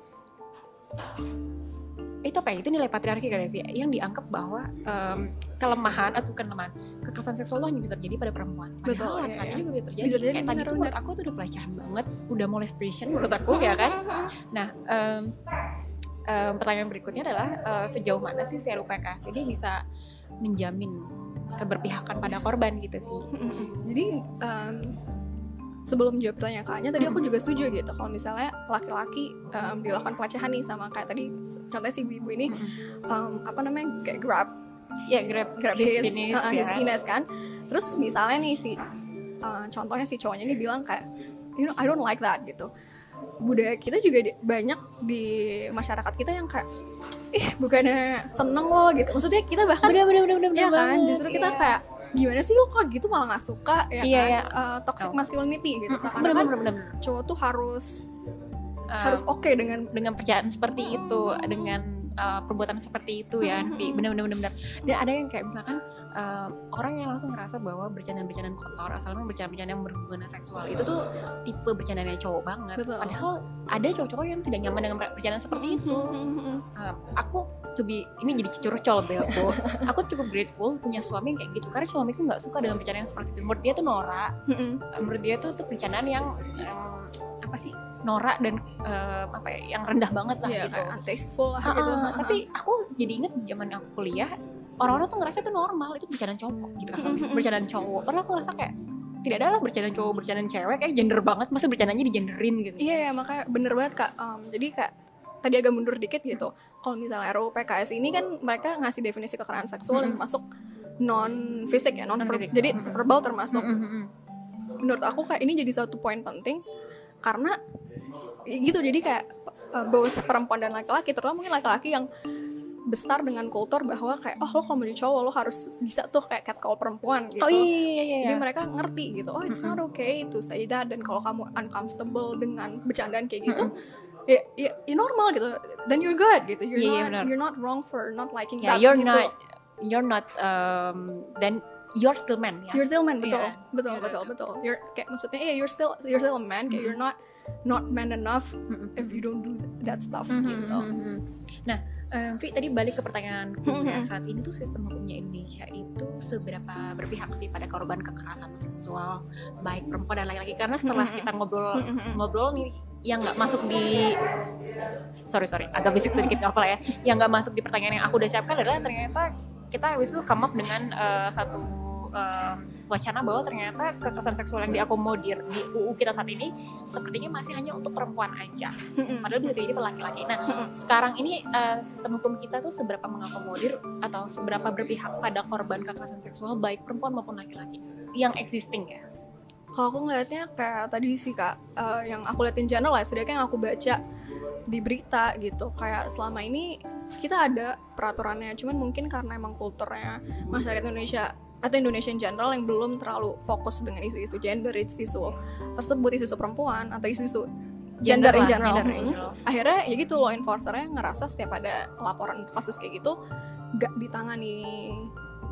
itu apa ya? Itu nilai patriarki kan ya yang dianggap bahwa um, kelemahan atau bukan kelemahan kekerasan seksual itu hanya bisa terjadi pada perempuan. Betul, padahal iya, laki-laki iya. juga bisa terjadi. Bisa kayak tadi tuh benar-benar. menurut aku tuh udah pelecehan banget udah molestation menurut aku ya kan? Nah um, um, pertanyaan berikutnya adalah uh, sejauh mana sih si RUPKS ini bisa menjamin keberpihakan pada korban gitu Vi? jadi um, sebelum jawab pertanyaan kakaknya tadi aku juga setuju gitu. Kalau misalnya laki-laki um, dilakukan pelecehan nih sama kayak tadi contohnya si ibu ini um, apa namanya kayak grab. Ya grab grab his his, penis, uh, ya. his kan? penis kan. Terus misalnya nih si uh, contohnya si cowoknya ini bilang kayak you know I don't like that gitu budaya kita juga di- banyak di masyarakat kita yang kayak ih bukannya seneng loh gitu. Maksudnya kita bahkan bener bener bener bener Iya kan, banget, justru kita iya. kayak gimana sih lo kok gitu malah nggak suka ya Iya, kan, iya. Uh, toxic masculinity gitu, Mm, seakan bener kan bener bener bener. cowok tuh harus Uh, harus oke dengan dengan percayaan seperti itu dengan uh, perbuatan seperti itu ya Vi bener bener bener bener. Dan ada yang kayak misalkan uh, orang yang langsung ngerasa bahwa bercandaan-bercandaan kotor asalnya bercandaan-bercandaan yang berhubungan seksual itu tuh tipe bercandanya cowok banget. Betul. padahal ada cowok-cowok yang tidak nyaman dengan bercandaan seperti itu. Uh, aku to be ini jadi curcol Belko aku cukup grateful punya suami yang kayak gitu karena suamiku nggak suka dengan bercandaan seperti itu. Menurut dia tuh norak. Menurut dia tuh tuh bercandaan yang em, apa sih norak dan em, apa ya yang rendah banget lah Iya, gitu untasteful lah Ah, gitu ah, tapi aku jadi inget zaman aku kuliah orang-orang tuh ngerasa itu normal itu bercandaan cowok gitu kasarnya bercandaan cowok padahal aku ngerasa kayak tidak ada lah bercandaan cowok bercandaan cewek kayak gender banget masa bercandanya digenderin gitu Iya ya makanya bener banget kak. Um, jadi kayak tadi agak mundur dikit gitu. Kalau misalnya RUU PKS ini kan mereka ngasih definisi kekerasan seksual yang masuk non fisik ya non Non-fisik. jadi Mm-mm. verbal termasuk. Mm, mm, mm. Menurut aku kayak ini jadi satu poin penting karena gitu jadi kayak uh, both perempuan dan laki-laki terutama mungkin laki-laki yang besar dengan kultur bahwa kayak oh lo kalau mau jadi cowok lo harus bisa tuh kayak catcall perempuan gitu. oh iya iya iya Jadi iya mereka ngerti gitu, oh it's not okay to say that dan kalau kamu uncomfortable dengan bercandaan kayak gitu, ya, ya, ya normal gitu. Then you're good gitu. You're Iya, iya, not benar. you're not wrong for not liking yeah, that. you're gitu. not you're not um, then you're still man ya You're still man betul, Iya. betul, betul, betul. betul. You're kayak maksudnya ya you're still you're still a man. Kayak you're not not man enough Mm-mm. if you don't do that stuff Mhm, gitu. mhm, mhm. Nah, em, Vi tadi balik ke pertanyaan ya. Mhm. Saat ini tuh sistem hukumnya Indonesia itu seberapa berpihak sih pada korban kekerasan seksual baik perempuan dan laki-laki? Karena setelah Mhm. kita ngobrol Mhm. ngobrol nih yang nggak masuk di sorry sorry agak bisik sedikit apa lah ya yang nggak masuk di pertanyaan yang aku udah siapkan adalah ternyata kita habis itu come up dengan eh, satu em, wacana bahwa ternyata kekerasan seksual yang diakomodir di UU kita saat ini sepertinya masih hanya untuk perempuan aja padahal bisa terjadi laki-laki. Nah, sekarang ini eh, sistem hukum kita tuh seberapa mengakomodir atau seberapa berpihak pada korban kekerasan seksual baik perempuan maupun laki-laki yang existing ya. kalau aku ngeliatnya kayak tadi sih kak eh, yang aku liatin channel lah setidaknya yang aku baca di berita gitu kayak selama ini kita ada peraturannya cuman mungkin karena emang kulturnya masyarakat Indonesia atau Indonesia in general yang belum terlalu fokus dengan isu-isu gender isu-isu tersebut isu-isu perempuan atau isu-isu gender, in lah, general, gender in Hmm. general. akhirnya ya gitu law enforcernya ngerasa setiap ada laporan kasus kayak gitu gak ditangani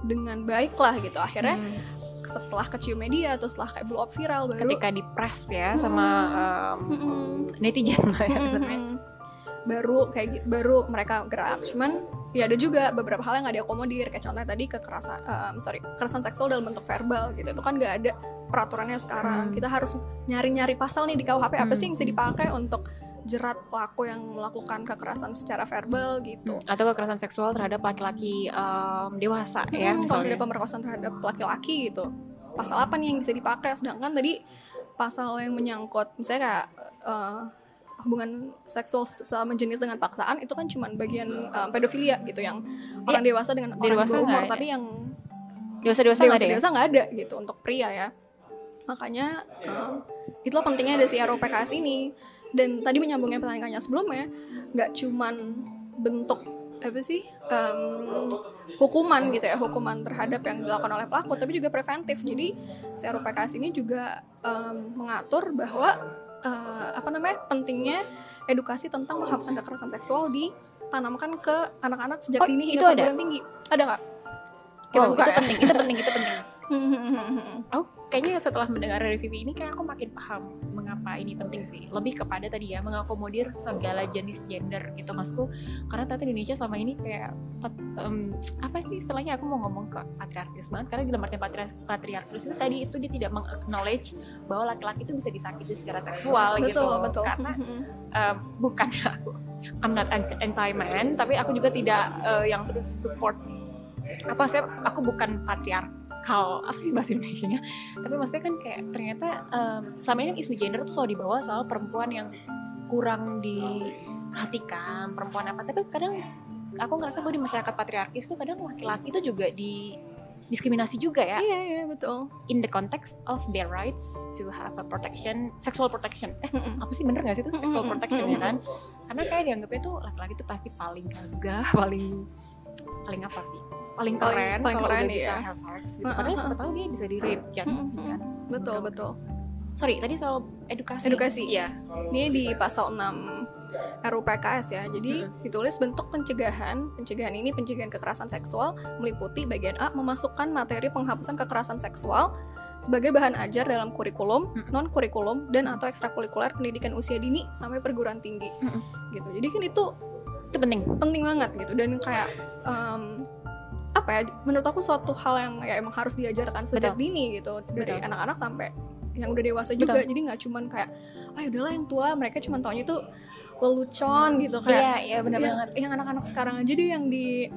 dengan baik lah gitu akhirnya Hmm. setelah kecium media atau setelah kayak blow up viral baru ketika di press ya sama um, Mm-mm. netizen lah ya Mm-mm. Baru kayak gitu, baru mereka gerak. Cuman ya ada juga beberapa hal yang nggak diakomodir. Kayak contohnya tadi kekerasan em, sorry kekerasan seksual dalam bentuk verbal gitu. Itu kan nggak ada peraturannya sekarang. Hmm. kita harus nyari-nyari pasal nih di KUHP apa Hmm. sih yang bisa dipakai untuk jerat pelaku yang melakukan kekerasan secara verbal gitu? Atau kekerasan seksual terhadap laki-laki um, dewasa ya Hmm, kalau misalnya. ada pemerkosaan terhadap laki-laki gitu. Pasal apa nih yang bisa dipakai? Sedangkan tadi pasal yang menyangkut misalnya kayak eh, hubungan seksual sesama jenis dengan paksaan itu kan cuman bagian eh, pedofilia gitu yang orang dewasa dengan orang dewasa umur ya? tapi yang dewasa dewasa nggak ada ya? dewasa nggak ada gitu untuk pria ya. Makanya eh, itulah pentingnya ada si RUPKS ini. Dan tadi menyambungnya pertanyaannya sebelumnya nggak cuman bentuk apa sih em, hukuman gitu ya hukuman terhadap yang dilakukan oleh pelaku tapi juga preventif. Jadi si RUPKS ini juga em, mengatur bahwa eh, apa namanya pentingnya edukasi tentang penghapusan kekerasan seksual ditanamkan ke anak-anak sejak Oh, dini itu hingga ada? tinggi ada nggak kita oh, itu ya? penting itu penting itu penting oh kayaknya setelah mendengar review ini kayak aku makin paham mengapa ini penting sih. Lebih kepada tadi ya mengakomodir segala jenis gender gitu maksudku karena ternyata Indonesia selama ini kayak pat- em, apa sih istilahnya? Aku mau ngomong ke patriarkis banget karena dalam artian patriarkis, patriarkis itu tadi itu dia tidak meng-acknowledge bahwa laki-laki itu bisa disakiti secara seksual gitu. Betul betul. Karena uh, bukan aku I'm not anti- anti-man tapi aku juga tidak uh, yang terus support apa sih aku bukan patriarkal apa sih bahasa Indonesia nya tapi maksudnya kan kayak ternyata um, selama ini isu gender tuh selalu dibawa soal perempuan yang kurang diperhatikan perempuan apa. Tapi kadang aku ngerasa bahwa di masyarakat patriarkis tuh kadang laki-laki itu juga di diskriminasi juga ya. Iya iya betul. In the context of their rights to have a protection sexual protection. Eh apa sih bener gak sih itu sexual protection ya kan? Karena kayak dianggapnya tuh laki-laki tuh pasti paling gagah paling paling apa sih paling keren paling kalau keren, udah bisa sex gitu. Uh-uh, padahal siapa tahu dia bisa di rape kan, Mm-mm, kan? betul betul. Sorry tadi soal edukasi. Edukasi. iya. Ini di pasal 6 RUPKS ya. Jadi ditulis bentuk pencegahan. Pencegahan ini pencegahan kekerasan seksual meliputi bagian A memasukkan materi penghapusan kekerasan seksual sebagai bahan ajar dalam kurikulum, non kurikulum dan atau ekstrakurikuler pendidikan usia dini sampai perguruan tinggi. Gitu. Jadi kan itu itu penting. penting banget gitu. Dan kayak em, apa ya menurut aku suatu hal yang ya emang harus diajarkan sejak Betul. dini gitu dari anak-anak sampai yang udah dewasa juga Betul. jadi nggak cuman kayak ah udahlah yang tua mereka cuma taunya tuh lelucon gitu kayak iya iya benar yang, banget yang anak-anak sekarang aja deh yang di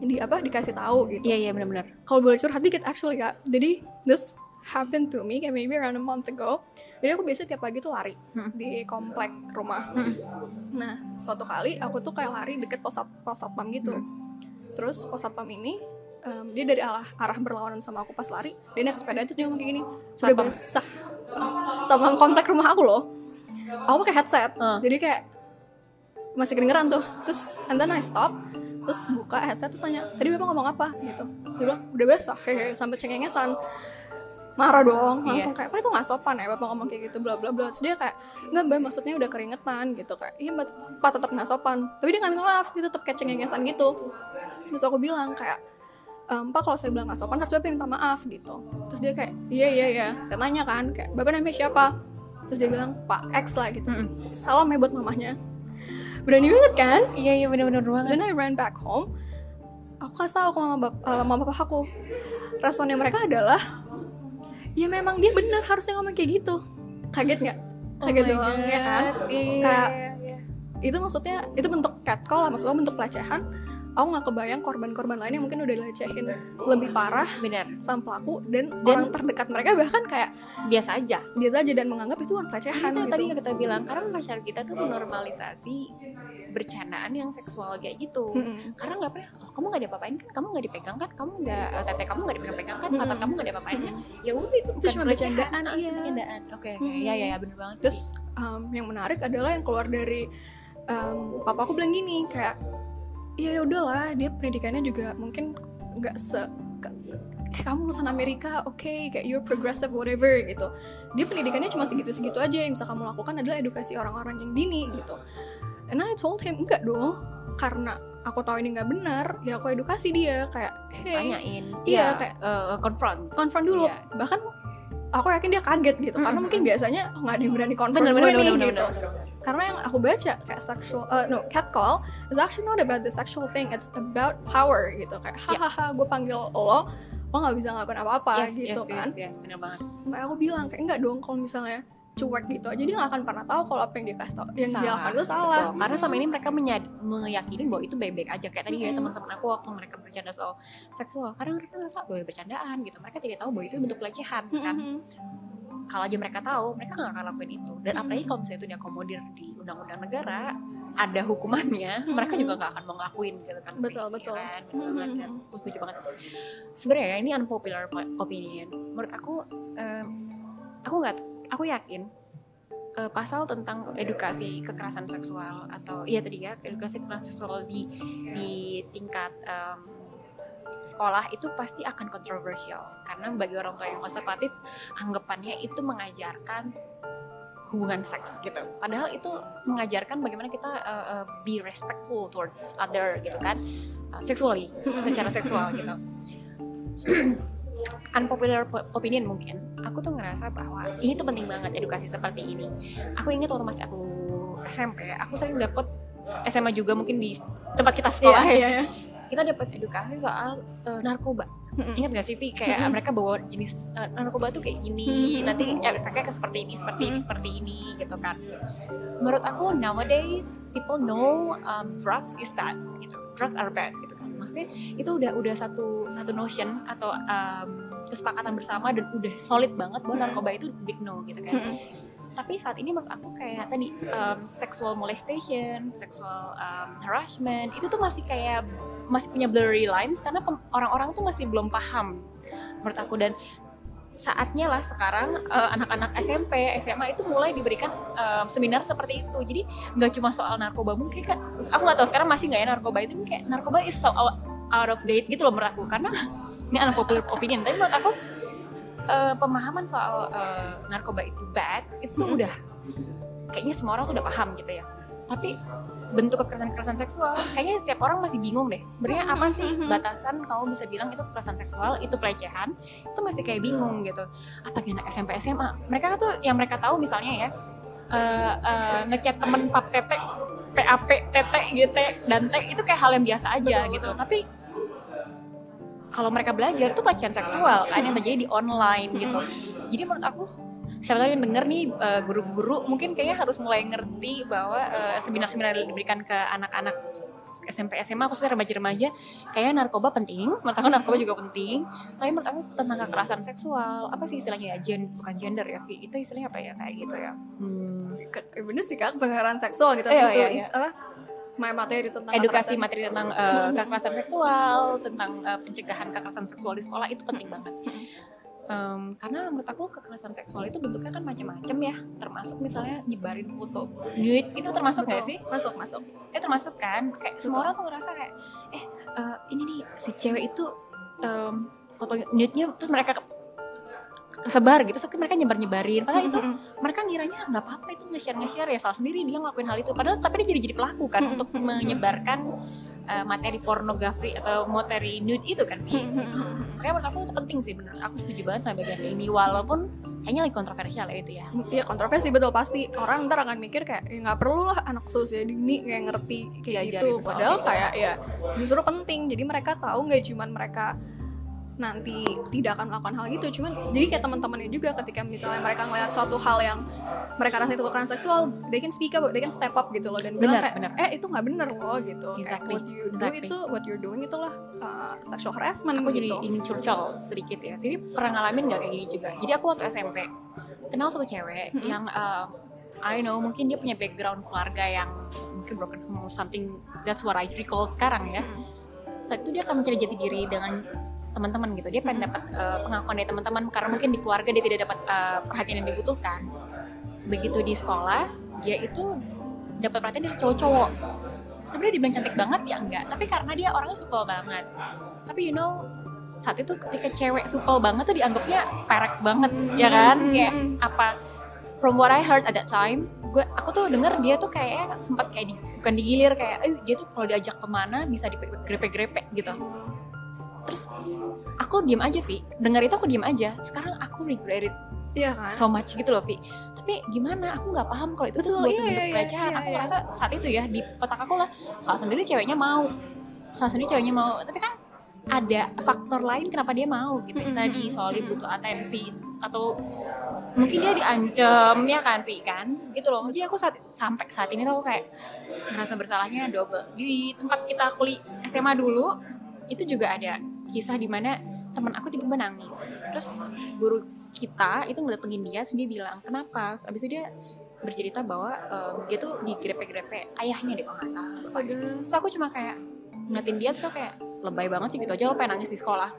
di apa dikasih tahu gitu iya iya benar-benar kalau boleh curhat dikit actually kak jadi this happened to me kayak maybe around a month ago jadi aku biasa tiap pagi tuh lari Hmm. di komplek rumah Hmm. nah suatu kali aku tuh kayak lari deket pos pos satpam gitu Hmm. Terus pos satpam ini em, dia dari arah arah berlawanan sama aku pas lari dia naik sepeda terus dia ngomong kayak gini udah Satpam. basah. Satpam komplek rumah aku loh. Aku pakai headset. Ah. jadi kayak masih kedengeran tuh. Terus and then I stop terus buka headset terus tanya tadi bapak ngomong apa? Gitu. Dia bilang udah basah. Hehe sampai cengengesan. Marah dong. Iya. langsung kayak apa itu nggak sopan ya bapak ngomong kayak gitu bla bla bla. Terus dia kayak nggak mbak maksudnya udah keringetan gitu kayak iya mbak pak tetap nggak sopan. Tapi dia nggak minta maaf dia tetap kayak cengengesan gitu terus aku bilang kayak ehm, pak kalau saya bilang nggak sopan harus bapak minta maaf gitu terus dia kayak iya iya iya saya tanya kan kayak bapak namanya siapa terus dia bilang pak X lah gitu Mm-mm. salam ya buat mamahnya berani banget kan iya iya benar-benar So banget then I ran back home. Aku kasih tahu ke mama, bap- eh, mama papa aku. Responnya mereka adalah, ya memang dia benar harusnya ngomong kayak gitu. Kaget nggak? Kaget Oh doang ya kan? Iya, Kayak- iya. Itu maksudnya itu bentuk catcall lah, maksudnya bentuk pelecehan. Aku nggak kebayang korban-korban lain yang mungkin udah dilecehin lebih parah benar sama pelaku dan, Dan- orang terdekat mereka bahkan kayak biasa aja. dia saja dan menganggap itu bukan pelecehan itu gitu. tadi yang kita bilang karena masyarakat kita tuh menormalisasi bercandaan yang seksual kayak gitu. Mm-mm. karena nggak pernah oh, kamu nggak diapa-apain kan? Kamu nggak dipegang kan? Kamu nggak eh, tete kamu nggak dipegang-pegang kan? Mata Mm-mm. kamu nggak diapa-apain kan? Ya udah itu bukan cuma bercandaan, Ah, itu iya. bercandaan. Oke oke. Mm-mm. ya ya ya bener banget sih. Terus um, yang menarik adalah yang keluar dari um, papa aku bilang gini kayak ya udahlah. Dia pendidikannya juga mungkin nggak se kayak kamu lulusan Amerika oke kayak you're progressive whatever gitu. Dia pendidikannya cuma segitu-segitu aja yang bisa kamu lakukan adalah edukasi orang-orang yang dini gitu. And I told him enggak dong. Karena aku tahu ini nggak benar ya aku edukasi dia. Kayak hey. Tanyain. Iya, ya, kayak- eh, confront. konfront dulu. Iya. bahkan aku yakin dia kaget gitu. Karena Mm-mm. mungkin biasanya oh, nggak ada yang berani konfront bener gue bener nih bener gitu. bener, bener. Karena yang aku baca kayak sexual uh, no catcall is actually not about the sexual thing it's about power gitu. Kayak hahaha gue panggil lo lo nggak bisa ngelakuin apa-apa yes, gitu yes, kan. yes, yes, bener banget. Aku bilang kayak enggak dong kalau misalnya cuek gitu aja dia nggak akan pernah tahu kalau apa yang dia kasih tau yang dia lakukan itu salah. Betul. karena selama ini mereka menyad- meyakini bahwa itu baik-baik aja. Kayak tadi ya Mm-mm. teman-teman aku waktu mereka bercanda soal seksual karena mereka ngerasa bahwa bercandaan gitu. Mereka tidak tahu bahwa itu bentuk pelecehan kan? Mm-mm. Kalau aja mereka tahu mereka nggak akan lakuin itu dan Mm-mm. apalagi kalau misalnya itu diakomodir di undang-undang negara ada hukumannya mereka juga nggak akan mau ngelakuin gitu kan Betul, Ya betul. kan? Bener banget, Mm-mm. kan? aku setuju banget sebenarnya ini unpopular opinion menurut aku em, aku nggak aku yakin eh, pasal tentang edukasi kekerasan seksual atau iya tadi ya edukasi kekerasan seksual di di tingkat em, sekolah itu pasti akan kontroversial. Karena bagi orang tua yang konservatif anggapannya itu mengajarkan hubungan seks gitu. Padahal itu mengajarkan bagaimana kita uh, uh, be respectful towards other gitu kan. Uh, sexually secara seksual gitu. Unpopular po- opinion mungkin. Aku tuh ngerasa bahwa ini tuh penting banget edukasi seperti ini. Aku ingat waktu masih aku SMP aku sering dapet SMA juga mungkin di tempat kita sekolah. Ya iya, iya. Kita dapat edukasi soal uh, narkoba. Mm-mm. ingat gak sih Vi kayak mereka bawa jenis uh, narkoba tuh kayak gini nanti efeknya ke seperti ini seperti ini seperti ini gitu kan. Menurut aku nowadays people know um, drugs is bad gitu. Drugs are bad gitu kan. Maksudnya itu udah udah satu satu notion atau um, kesepakatan bersama dan udah solid banget bahwa narkoba itu big no gitu kan. Tapi saat ini menurut aku kayak tadi um, sexual molestation, sexual um, harassment itu tuh masih kayak masih punya blurry lines karena orang-orang tuh masih belum paham menurut aku dan saatnya lah sekarang uh, anak-anak SMP, SMA itu mulai diberikan um, seminar seperti itu. Jadi nggak cuma soal narkoba, mungkin kayak aku nggak tahu sekarang masih nggak ya narkoba itu kayak narkoba is so out of date gitu loh menurut aku karena ini unpopular opinion. Tapi menurut aku uh, pemahaman soal uh, narkoba itu bad itu tuh Mhm. udah kayaknya semua orang tuh udah paham gitu ya. Tapi bentuk kekerasan-kekerasan seksual kayaknya setiap orang masih bingung deh. Sebenarnya apa sih Mhm. batasan kamu bisa bilang itu kekerasan seksual itu pelecehan itu masih kayak bingung gitu. Apa anak SMP SMA. Mereka tuh yang mereka tahu misalnya ya eh, eh, ngechat temen pap tete PAP tete GT dan itu kayak hal yang biasa aja Betul, gitu. tapi kalau mereka belajar itu pelecehan seksual kan yang terjadi di online gitu. Jadi menurut aku siapa tahu yang denger nih eh, guru-guru mungkin kayaknya harus mulai ngerti bahwa eh, seminar-seminar yang diberikan ke anak-anak SMP SMA khususnya remaja-remaja kayaknya narkoba penting menurut aku narkoba juga penting. Tapi menurut aku tentang kekerasan seksual apa sih istilahnya ya gen bukan gender ya Vi? Itu istilahnya apa ya kayak gitu ya? Hmm, bener sih kak pengenalan seksual gitu Iya, iya, is apa materi tentang edukasi kekerasan. materi tentang eh, kekerasan seksual tentang eh, pencegahan kekerasan seksual di sekolah itu penting banget. Em, karena menurut aku kekerasan seksual itu bentuknya kan macam-macam ya. Termasuk misalnya nyebarin foto nude itu termasuk nggak sih? Masuk masuk. Eh termasuk kan? Kayak semua Betul. orang tuh ngerasa kayak eh eh, ini nih si cewek itu em, foto nude-nya terus mereka kesebar gitu terus mereka nyebar nyebarin padahal itu Mm-mm. mereka ngiranya nggak apa-apa itu nge-share nge-share ya salah sendiri dia ngelakuin hal itu padahal tapi dia jadi jadi pelaku kan Mm-mm. untuk menyebarkan eh, materi pornografi atau materi nude itu kan Vi. Mm-mm. makanya menurut aku itu penting sih bener aku setuju banget sama bagian ini walaupun kayaknya lagi kontroversial ya itu ya Iya kontroversi betul pasti orang ntar akan mikir kayak ya nggak perlu lah anak seusia dini kayak ngerti kayak gitu soal padahal itu. kayak ya justru penting jadi mereka tahu nggak cuman mereka nanti tidak akan melakukan hal gitu. Cuman jadi kayak teman-temannya juga ketika misalnya mereka ngeliat suatu hal yang mereka rasa itu kekerasan seksual they can speak up they can step up gitu loh dan bilang Benar, kayak benar. eh itu nggak bener loh gitu. Exactly, kayak what you do exactly. itu what you're doing itulah uh, sexual harassment aku jadi gitu. ingin curcol sedikit ya. Jadi pernah ngalamin nggak kayak gini juga? Jadi aku waktu SMP kenal satu cewek Mm-mm. yang uh, I know mungkin dia punya background keluarga yang mungkin broken home something that's what I recall sekarang ya. Saat itu dia akan mencari jati diri dengan teman-teman gitu. Dia pengen dapat uh, pengakuan dari teman-teman karena mungkin di keluarga dia tidak dapat uh, perhatian yang dibutuhkan. Begitu di sekolah dia itu dapat perhatian dari cowok-cowok. Sebenarnya dibilang cantik banget ya enggak. Tapi karena dia orangnya supel banget. Tapi you know saat itu ketika cewek supel banget tuh dianggapnya perek banget ya kan? Kayak apa from what I heard at that time gue aku tuh denger dia tuh kayak sempat kayak di, bukan digilir kayak eh dia tuh kalau diajak ke mana bisa digrepe-grepe gitu. Terus aku diem aja Vi. Dengar itu aku diem aja. Sekarang aku regret it iya kan? so much gitu loh Vi. Tapi gimana? Aku nggak paham kalau itu tuh sebuah iya, bentuk iya, pelecehan. Iya, aku iya. ngerasa saat itu ya di otak aku lah soal sendiri ceweknya mau. Soal sendiri ceweknya mau. Tapi kan ada faktor lain kenapa dia mau gitu Mm-mm, tadi mm-mm, soal dia mm-mm. butuh atensi atau mungkin dia diancam ya kan Vi kan? Gitu loh. Jadi aku saat sampai saat ini tuh aku kayak ngerasa bersalahnya double. Di tempat kita kuliah SMA dulu itu juga ada kisah di mana teman aku tiba-tiba nangis. Terus guru kita itu ngeliatin dia terus dia bilang kenapa? Terus abis itu dia bercerita bahwa em, dia tuh digrepe-grepe ayahnya deh kalau nggak salah. Terus aku cuma kayak ngeliatin dia terus aku kayak lebay banget sih gitu aja lo pengen nangis di sekolah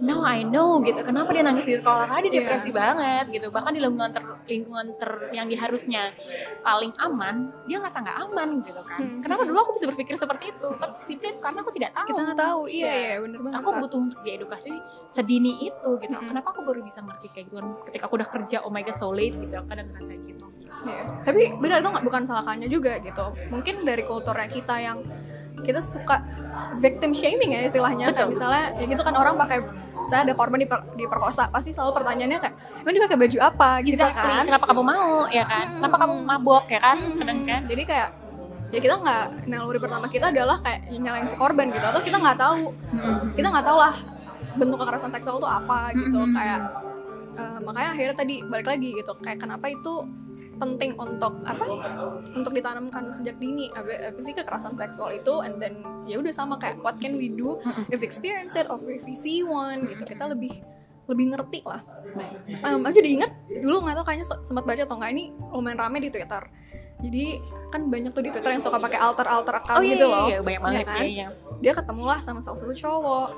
Now I know gitu kenapa dia nangis di sekolah karena dia Iya. depresi banget gitu bahkan di lingkungan ter lingkungan ter yang diharusnya paling aman dia ngerasa nggak aman gitu kan Hmm. kenapa dulu aku bisa berpikir seperti itu tapi itu karena aku tidak tahu kita nggak tahu iya Iya. iya bener banget aku butuh untuk diedukasi sedini itu gitu Mm-mm. kenapa aku baru bisa ngerti kayak gitu ketika aku udah kerja oh my god so late gitu kadang ngerasa gitu Iya. Tapi benar itu nggak bukan salahkannya juga gitu. Mungkin dari kulturnya kita yang kita suka victim shaming ya istilahnya kayak Betul. misalnya ya gitu kan orang pakai saya ada korban diper, diperkosa pasti selalu pertanyaannya kayak emang dia pakai baju apa? Gitu exactly. kan. Kenapa kamu mau? Ya kan. Mm-mm. kenapa kamu mabok? Ya kan. Mm-mm. kadang kan. Jadi kayak ya kita nggak naluri pertama kita adalah kayak nyalain si korban gitu atau kita nggak tahu. Kita nggak tahu lah bentuk kekerasan seksual itu apa gitu. Mm-mm. kayak eh, makanya akhirnya tadi balik lagi gitu kayak kenapa itu penting untuk apa untuk ditanamkan sejak dini. Apa, apa sih kekerasan seksual itu? And then ya udah sama kayak what can we do if experience it or if we see one gitu. Kita lebih lebih ngerti lah. Um, aku jadi inget dulu nggak tahu kayaknya se- sempat baca atau nggak ini lumayan rame di Twitter. Jadi kan banyak tuh di Twitter yang suka pakai alter alter account oh iya, gitu iya, loh. iya, banyak banget kan? iya, iya. dia ketemulah sama salah satu cowok.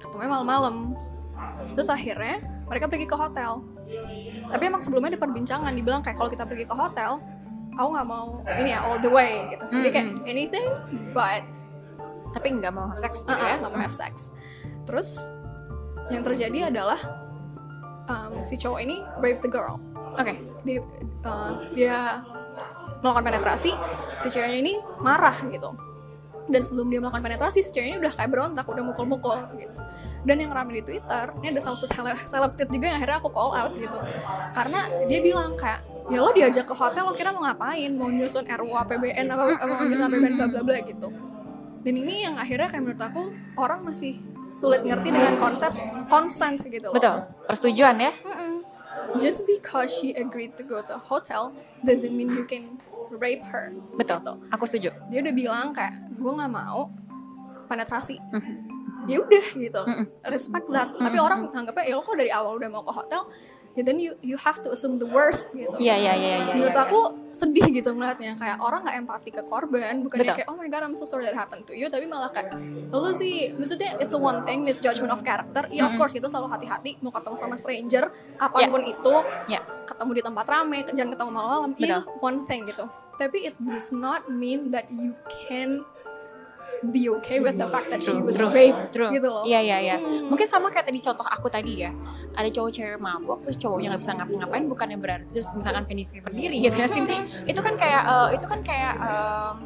Ketemunya malam-malam. Terus akhirnya mereka pergi ke hotel tapi emang sebelumnya ada perbincangan dibilang kayak kalau kita pergi ke hotel aku nggak mau ini ya all the way gitu. Jadi kayak anything but tapi nggak mau have sex gitu uh-uh, ya? nggak mau have sex. Terus yang terjadi adalah um, si cowok ini rape the girl. Oke. Dia, uh, dia melakukan penetrasi si ceweknya ini marah gitu. Dan sebelum dia melakukan penetrasi si cewek ini udah kayak berontak udah mukul-mukul gitu dan yang rame di Twitter ini ada salah satu seleb, tweet juga yang akhirnya aku call out gitu karena dia bilang kayak ya lo diajak ke hotel lo kira mau ngapain mau nyusun RUU APBN apa, apa mau nyusun APBN bla bla bla gitu dan ini yang akhirnya kayak menurut aku orang masih sulit ngerti dengan konsep consent gitu loh betul persetujuan ya Mm-mm. Just because she agreed to go to a hotel doesn't mean you can rape her. betul Gitu. aku setuju Dia udah bilang kayak gue nggak mau penetrasi. Mhm. Ya udah gitu. Respect that. Tapi Mhm. orang anggapnya ya kok dari awal udah mau ke hotel, ya then you you have to assume the worst gitu. iya iya iya iya Menurut iya. aku sedih gitu ngeliatnya kayak orang nggak empati ke korban bukan Betul. kayak oh my god I'm so sorry that happened to you tapi malah kayak lu sih maksudnya it's a one thing misjudgment of character ya of Mhm. course kita selalu hati-hati mau ketemu sama stranger apa pun itu Ya. ketemu di tempat rame jangan ketemu malam-malam Betul. iya one thing gitu tapi it does not mean that you can be okay with the fact that she was true, raped true. gitu loh Iya iya iya. Hmm. Mungkin sama kayak tadi contoh aku tadi ya. Ada cowok cewek mabuk terus cowoknya nggak bisa ngapa-ngapain bukannya berarti terus misalkan penisnya berdiri gitu ya. Simply itu kan kayak eh, itu kan kayak em,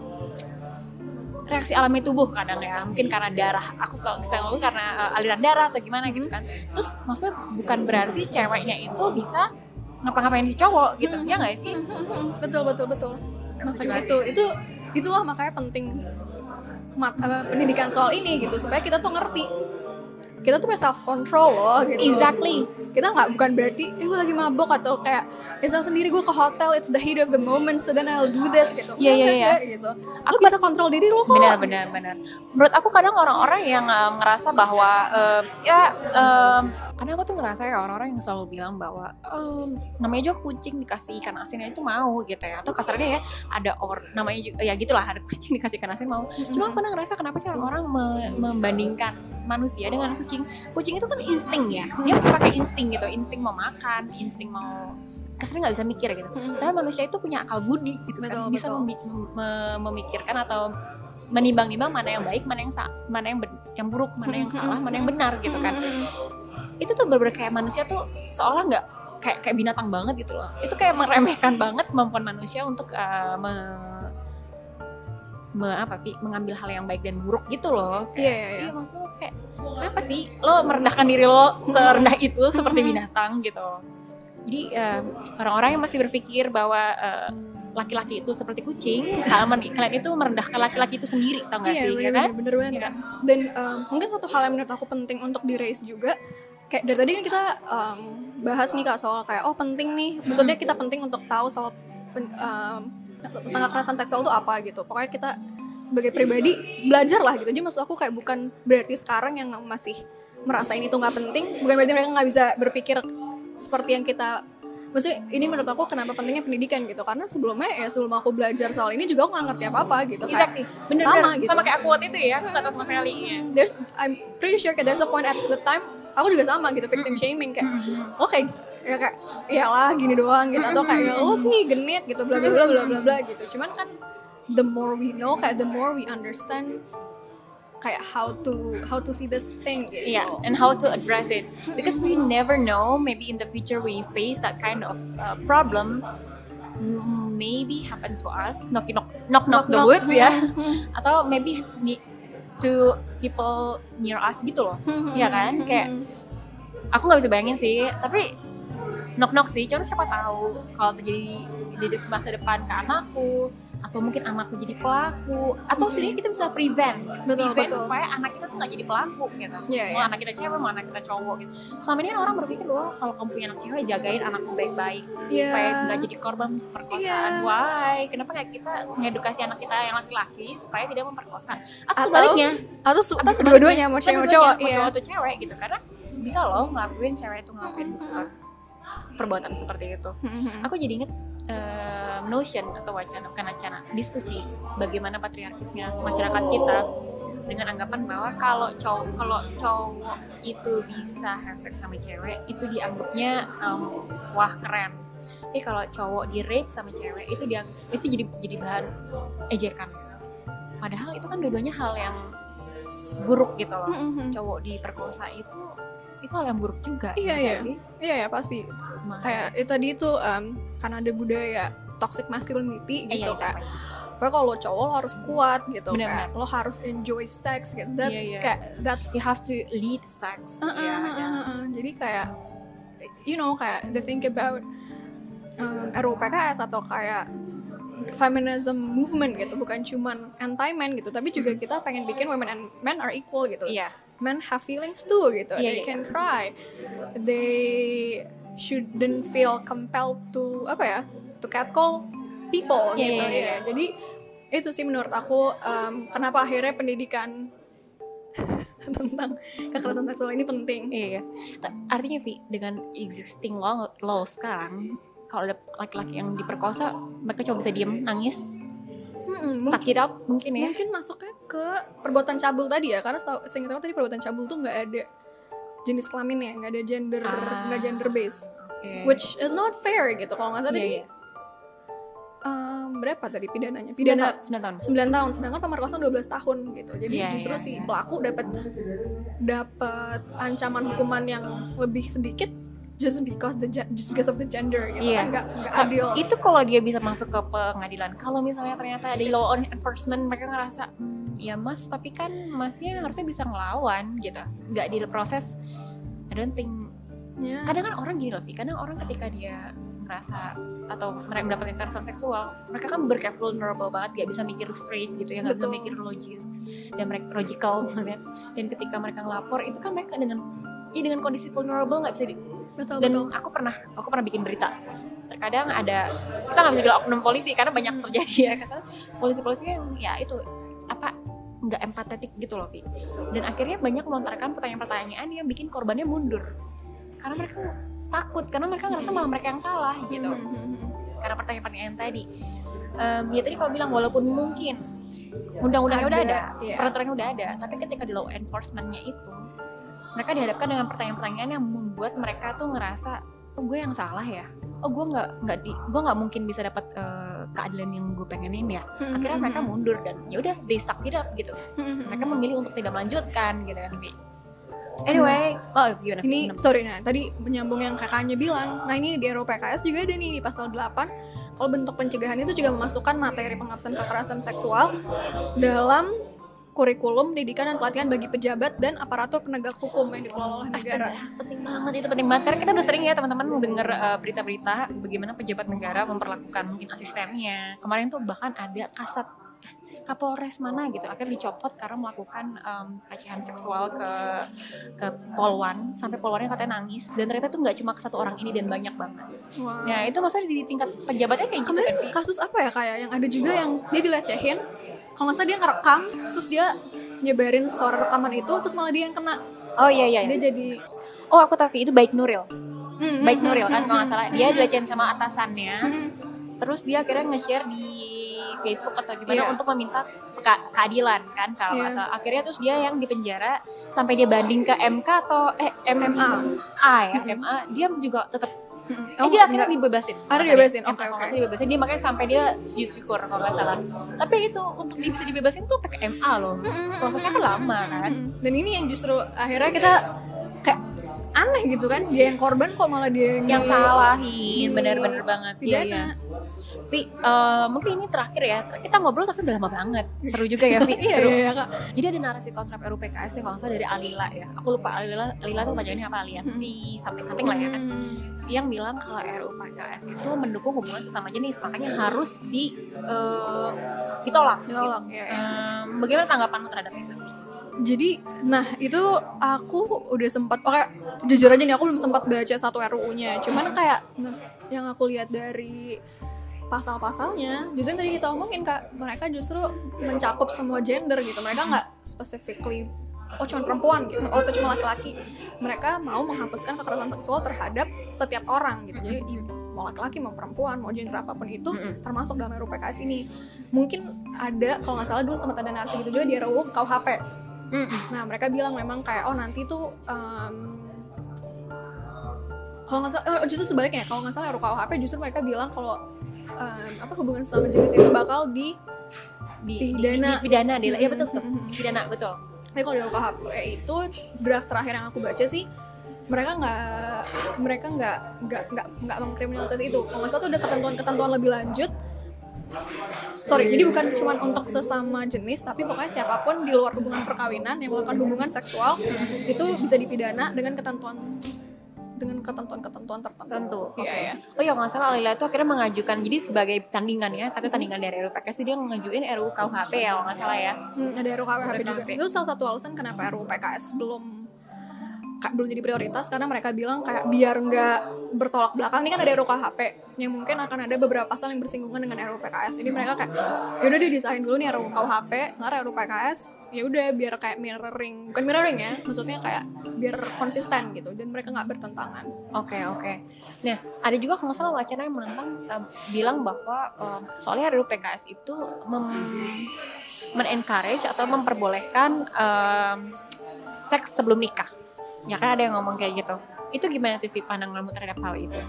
reaksi alami tubuh kadang ya. Mungkin karena darah. Aku selalu selalu karena eh, aliran darah atau gimana gitu kan. Terus maksudnya bukan berarti ceweknya itu bisa ngapa-ngapain si cowok gitu. Ya nggak sih? Hmm, betul betul betul makanya banget itu itu itulah makanya penting mat, apa, pendidikan soal ini gitu supaya kita tuh ngerti kita tuh punya self control loh gitu. Exactly. Kita nggak bukan berarti eh gue lagi mabok atau kayak misal sendiri gue ke hotel it's the heat of the moment so then I'll do this gitu. Iya, iya, iya. gitu. Lu bisa kontrol diri lu kok. Benar benar benar. Menurut aku kadang orang-orang yang um, ngerasa bahwa um, ya um, kadang aku tuh ngerasa ya orang-orang yang selalu bilang bahwa um, namanya juga kucing dikasih ikan asinnya itu mau gitu ya. Atau kasarnya ya ada or namanya juga ya gitulah ada kucing dikasih ikan asin mau. Cuma aku kadang ngerasa kenapa sih orang-orang me- membandingkan manusia dengan kucing. Kucing itu kan insting ya. Dia pakai insting gitu. Insting mau makan insting mau kasarnya nggak bisa mikir gitu. Soalnya manusia itu punya akal budi gitu kan. Betul, bisa betul. membi- mem- mem- memikirkan atau menimbang-nimbang mana yang baik mana yang mana yang yang buruk mana yang salah mana yang benar gitu kan. Itu tuh bener kayak manusia tuh seolah nggak kayak kayak binatang banget gitu loh. Itu kayak meremehkan banget kemampuan manusia untuk uh, me- me- apa sih mengambil hal yang baik dan buruk gitu loh iya iya iya Iya maksudnya kayak kenapa sih lo merendahkan diri lo serendah itu seperti binatang gitu. Jadi eh, orang-orang yang masih berpikir bahwa eh, laki-laki itu seperti kucing, kalian kalian itu merendahkan laki-laki itu sendiri, tau gak iya sih? bener, ya kan? bener, bener banget Iya. kan dan um, mungkin satu hal yang menurut aku penting untuk di raise juga kayak dari tadi kan kita um, bahas nih kak soal kayak oh penting nih maksudnya kita penting untuk tahu soal pen- um, tentang kekerasan seksual itu apa gitu pokoknya kita sebagai pribadi belajar lah gitu jadi maksud aku kayak bukan berarti sekarang yang masih merasa ini tuh nggak penting bukan berarti mereka nggak bisa berpikir seperti yang kita maksudnya ini menurut aku kenapa pentingnya pendidikan gitu karena sebelumnya ya sebelum aku belajar soal ini juga aku nggak ngerti apa apa gitu Kayak Exactly. Bener, sama bener. gitu Sama kayak aku waktu itu ya, aku gak tahu sama sekali. Iya. there's I'm pretty sure kayak there's a point at the time aku juga sama gitu victim shaming kayak oh kayak ya kayak iyalah gini doang gitu atau kayak ya lo sih genit gitu bla bla bla bla bla bla gitu cuman kan the more we know kayak the more we understand kayak how to how to see this thing gitu Yeah, and how to address it because we never know. Maybe in the future we face that kind of uh, problem. Maybe happen to us. Knock knock knock knock, the Knock, woods knock. ya. Atau maybe to people near us gitu loh. Iya kan? Kayak aku nggak bisa bayangin sih. Tapi knock knock sih. Cuma siapa tahu kalau terjadi di masa depan ke anakku atau mungkin anakku jadi pelaku. Atau setidaknya kita bisa prevent. Betul, prevent betul. supaya anak kita tuh nggak jadi pelaku gitu Iya, mau iya. anak kita cewek mau anak kita cowok gitu. Selama ini kan orang berpikir bahwa kalau kamu punya anak cewek jagain anakmu baik-baik. Iya. supaya nggak jadi korban perkosaan. Iya. why? Kenapa nggak kita mengedukasi anak kita yang laki-laki supaya tidak memperkosa? Atau Atau- sebaliknya. atau, se- atau dua-duanya mau cewek mau cowok mau iya. cowok atau cewek gitu. Karena bisa loh ngelakuin cewek itu ngelakuin uh, perbuatan seperti itu. Aku jadi inget eh, notion atau wacana bukan wacana diskusi bagaimana patriarkisnya masyarakat kita dengan anggapan bahwa kalau cowok kalau cowok itu bisa have sex sama cewek itu dianggapnya um, wah keren. Tapi kalau cowok di rape sama cewek itu dia itu jadi jadi bahan ejekan. Padahal itu kan dua-duanya hal yang buruk gitu loh. Cowok diperkosa itu itu hal yang buruk juga Iya, ya iya. sih? iya ya pasti. Makanya- kayak itu tadi itu um, karena ada budaya toxic masculinity Eh, gitu iya, kayak pokoknya kalau lo cowok lo harus kuat gitu Bener, kayak lo harus enjoy sex gitu. That's Iya, iya. kayak that's you have to lead sex. Uh, uh, ya, uh, ya. uh, uh. jadi kayak you know kayak the think about um, RUPKS atau kayak feminism movement gitu. Bukan cuman anti men gitu. Tapi juga kita pengen bikin women and men are equal gitu. Iya men have feelings too gitu. Iya, they iya, can cry. They shouldn't feel compelled to apa ya to catcall people Iya, gitu iya, iya. ya jadi itu sih menurut aku um, kenapa akhirnya pendidikan tentang kekerasan seksual ini penting. Iya Ta- artinya Vi dengan existing law law sekarang kalau ada laki-laki yang diperkosa mereka cuma bisa diem nangis Mungkin, suck it up mungkin ya mungkin masuknya ke perbuatan cabul tadi ya karena seingat aku tadi perbuatan cabul tuh nggak ada jenis kelaminnya nggak ada gender Ah. nggak gender based Oke. which is not fair gitu kalau nggak salah iya, tadi iya. um, berapa tadi pidananya pidana tahun- sembilan tahun 9 tahun sedangkan pemerkosaan 12 tahun gitu jadi Iya, justru iya, si iya. pelaku dapat dapat ancaman hukuman yang lebih sedikit just because the just because of the gender gitu Iya. kan nggak nggak adil. itu kalau dia bisa masuk ke pengadilan. Kalau misalnya ternyata ada law enforcement mereka ngerasa "Hmm, ya mas tapi kan masnya harusnya bisa ngelawan gitu. Nggak diproses I don't think. Ya. kadang kan orang gini loh kadang orang ketika dia merasa atau mereka mendapatkan kekerasan seksual mereka kan berkayak vulnerable banget gak bisa mikir straight gitu ya gak bisa mikir logis dan mereka logical dan ketika mereka ngelapor itu kan mereka dengan ya dengan kondisi vulnerable nggak bisa di, betul dan betul aku pernah aku pernah bikin berita terkadang ada kita nggak bisa bilang oknum polisi karena banyak Hmm. terjadi ya karena polisi-polisi yang ya itu apa nggak empatetik gitu loh Vi dan akhirnya banyak melontarkan pertanyaan-pertanyaan yang bikin korbannya mundur karena mereka takut karena mereka ngerasa malah mereka yang salah gitu Hmm, hmm, hmm. karena pertanyaan-pertanyaan tadi Em, ya tadi kau bilang walaupun mungkin undang-undangnya udah ada iya. peraturannya udah ada tapi ketika di law enforcementnya itu mereka dihadapkan dengan pertanyaan-pertanyaan yang membuat mereka tuh ngerasa oh gue yang salah ya? Oh gue nggak nggak di gue nggak mungkin bisa dapat eh, keadilan yang gue pengenin ya? Hmm, akhirnya hmm, mereka hmm. mundur dan ya udah they suck it up gitu. Mereka memilih untuk tidak melanjutkan gitu kan anyway oh gimana? Ini sorry nah tadi menyambung yang kakaknya bilang nah ini di RUPKS juga ada nih di pasal 8 kalau bentuk pencegahan itu juga memasukkan materi penghapusan kekerasan seksual dalam kurikulum pendidikan dan pelatihan bagi pejabat dan aparatur penegak hukum yang dikelola oleh negara. Astaga, penting banget itu penting banget karena kita udah sering ya teman-teman mendengar uh, berita-berita bagaimana pejabat negara memperlakukan mungkin asistennya. Kemarin tuh bahkan ada kasat eh, Kapolres mana gitu akhirnya dicopot karena melakukan um, pelecehan seksual ke ke polwan sampai polwannya katanya nangis dan ternyata tuh nggak cuma ke satu orang ini dan banyak banget. Wah. Ya itu maksudnya di tingkat pejabatnya kayak gitu kan. Kemarin kasus apa ya kayak yang ada juga yang dia dilecehin, kalau nggak salah dia ngerekam, terus dia nyebarin suara rekaman itu, terus malah dia yang kena. Oh iya iya. Dia iya. jadi Oh aku tahu itu baik Nuril. Hmm, Baik hmm, Nuril kan hmm, kalau nggak hmm, salah hmm, dia hmm, dilecehin sama atasannya. hmm, terus dia akhirnya nge-share di Facebook atau gimana Iya. untuk meminta ka- keadilan kan kalau nggak Iya. salah akhirnya terus dia yang dipenjara sampai dia banding ke MK atau eh MA. MA ya MA dia juga tetap hmm. eh, dia akhirnya enggak. dibebasin Ada dibebasin, oke, oke. salah dibebasin dia makanya sampai dia sujud syukur kalau nggak salah tapi itu untuk dia bisa dibebasin tuh pakai MA loh prosesnya kan lama kan. Dan ini yang justru akhirnya kita kayak aneh gitu kan, dia yang korban kok malah dia yang, yang salahin bener-bener banget iya pidana. iya Vi, eh, mungkin ini terakhir ya kita ngobrol tapi udah lama banget seru juga ya Vi Iya, seru iya, iya, Kak. Jadi ada narasi kontrak RUU PKS nih kalau salah dari Alila ya. Aku lupa Alila Alila tuh panjangnya apa aliansi something something lah ya kan. Hmm. Yang bilang kalau RUU PKS itu mendukung hubungan sesama jenis, makanya harus di eh, ditolak. Ditolak, gitu. ya, ya. Em, bagaimana tanggapanmu terhadap itu? Jadi, nah itu aku udah sempat, oke jujur aja nih aku belum sempat baca satu RUU-nya. Cuman kayak, nah yang aku lihat dari pasal-pasalnya, justru yang tadi kita omongin kak, mereka justru mencakup semua gender gitu. Mereka nggak specifically oh cuma perempuan gitu, oh itu cuma laki-laki. Mereka mau menghapuskan kekerasan seksual terhadap setiap orang gitu. Jadi mau laki-laki mau perempuan mau gender apa pun itu termasuk dalam RUU PKS ini mungkin ada kalau nggak salah dulu sempat ada narasi gitu juga di RUU KUHP Nah mereka bilang memang kayak oh nanti tuh em, kalau nggak salah oh, justru sebaliknya kalau nggak salah RUKUHP justru mereka bilang kalau em, apa hubungan sesama jenis itu bakal di Di, Pidana. di, di pidana, di, ya betul betul. Mm-mm. Di pidana betul. tapi kalau di RUKUHP itu draft terakhir yang aku baca sih mereka nggak mereka nggak nggak nggak nggak mengkriminalisasi itu kalau nggak salah tuh ada ketentuan-ketentuan lebih lanjut sorry jadi bukan cuma untuk sesama jenis tapi pokoknya siapa pun di luar hubungan perkawinan yang melakukan hubungan seksual itu bisa dipidana dengan ketentuan dengan ketentuan-ketentuan tertentu Tentu. Oke. Iya, iya. Oh ya nggak salah Alila itu akhirnya mengajukan jadi sebagai tandingan ya, karena tandingan dari RUU PKS dia mengajuin RUU KUHP ya nggak salah ya. Hmm, ada RUU KUHP juga. Itu salah satu alasan kenapa RUU PKS belum belum jadi prioritas karena mereka bilang kayak biar nggak bertolak belakang ini kan ada RUU KHP yang mungkin akan ada beberapa pasal yang bersinggungan dengan RUU PKS jadi mereka kayak yaudah deh disahin dulu nih RUU KUHP ntar RUU PKS ya udah biar kayak mirroring bukan mirroring ya maksudnya kayak biar konsisten gitu dan mereka nggak bertentangan Oke oke. Nah ada juga kalau nggak salah wacana yang menentang em, bilang bahwa em, soalnya RUU PKS itu mem men-encourage atau memperbolehkan em, seks sebelum nikah. Ya kan ada yang ngomong kayak gitu. Itu gimana tuh pandanganmu terhadap hal itu?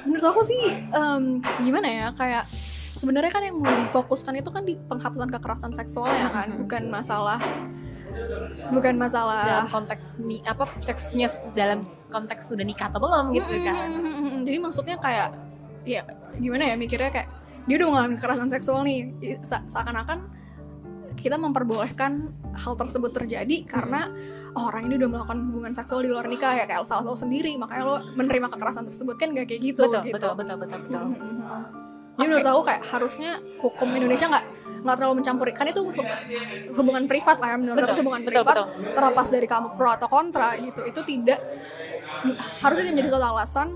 menurut aku sih em, gimana ya kayak sebenarnya kan yang mau difokuskan itu kan di penghapusan kekerasan seksual ya kan bukan masalah bukan masalah Dalam konteks ni apa seksnya dalam konteks sudah nikah atau belum gitu kan? Mm-mm. Jadi maksudnya kayak ya gimana ya mikirnya kayak dia udah ngalamin kekerasan seksual nih se- seakan-akan kita memperbolehkan hal tersebut terjadi karena oh, orang ini udah melakukan hubungan seksual di luar nikah ya kayak lo salah tahu sendiri makanya lo menerima kekerasan tersebut kan gak kayak gitu betul, gitu. betul betul betul betul Mhm. Jadi menurut aku kayak harusnya hukum Indonesia nggak nggak terlalu mencampuri kan itu hu- hubungan privat lah ya menurut aku Betul, itu hubungan betul, privat betul. terlepas dari kamu pro atau kontra gitu itu tidak harusnya menjadi suatu alasan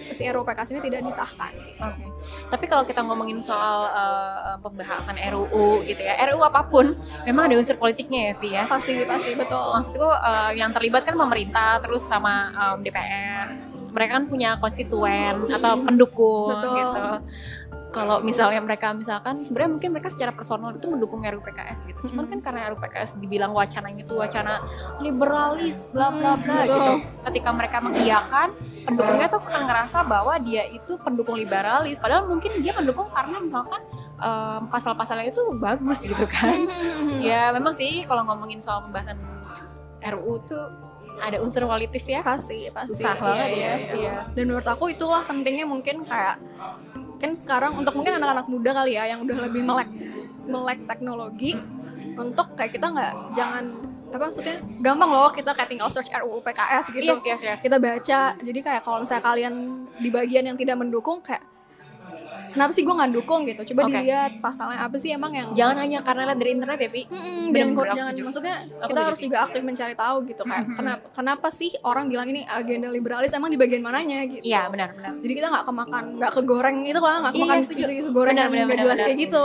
si RUU PKS ini tidak disahkan gitu. Oke. Tapi kalau kita ngomongin soal uh, pembahasan RUU gitu ya, RUU apa pun memang ada unsur politiknya ya, Vi ya. pasti pasti betul Maksudku uh, yang terlibat kan pemerintah terus sama um, DPR. Mereka kan punya konstituen atau pendukung Betul. gitu. Kalau misalnya mereka misalkan sebenarnya mungkin mereka secara personal itu mendukung RUU PKS gitu. Cuman kan karena RUU PKS dibilang wacananya itu wacana liberalis bla bla bla gitu. Ketika mereka mengiyakan pendukungnya tuh akan ngerasa bahwa dia itu pendukung liberalis padahal mungkin dia mendukung karena misalkan um, pasal-pasalnya itu bagus gitu kan ya memang sih kalau ngomongin soal pembahasan RUU tuh ada unsur politis ya pasti pasti susah banget iya, ya iya. Iya. dan menurut aku itulah pentingnya mungkin kayak kan sekarang untuk mungkin anak-anak muda kali ya yang udah lebih melek melek teknologi untuk kayak kita nggak jangan apa maksudnya gampang loh kita kayak tinggal search RUU PKS gitu. Yes yes yes. Kita baca. Jadi kayak kalau misalnya kalian di bagian yang tidak mendukung kayak kenapa sih gue nggak dukung gitu? Coba Oke. dilihat pasalnya apa sih emang yang jangan hanya karena lihat dari internet ya Vi. Jangan, bener, aku jangan. setuju. maksudnya Aku kita harus juga aktif mencari tahu gitu kayak kenapa kenapa sih orang bilang ini agenda liberalis emang di bagian mananya gitu? Iya benar benar. Jadi kita nggak kemakan nggak kegoreng itu lah nggak Iya, kemakan iya, isu-isu goreng Benar, yang nggak jelas benar. kayak gitu.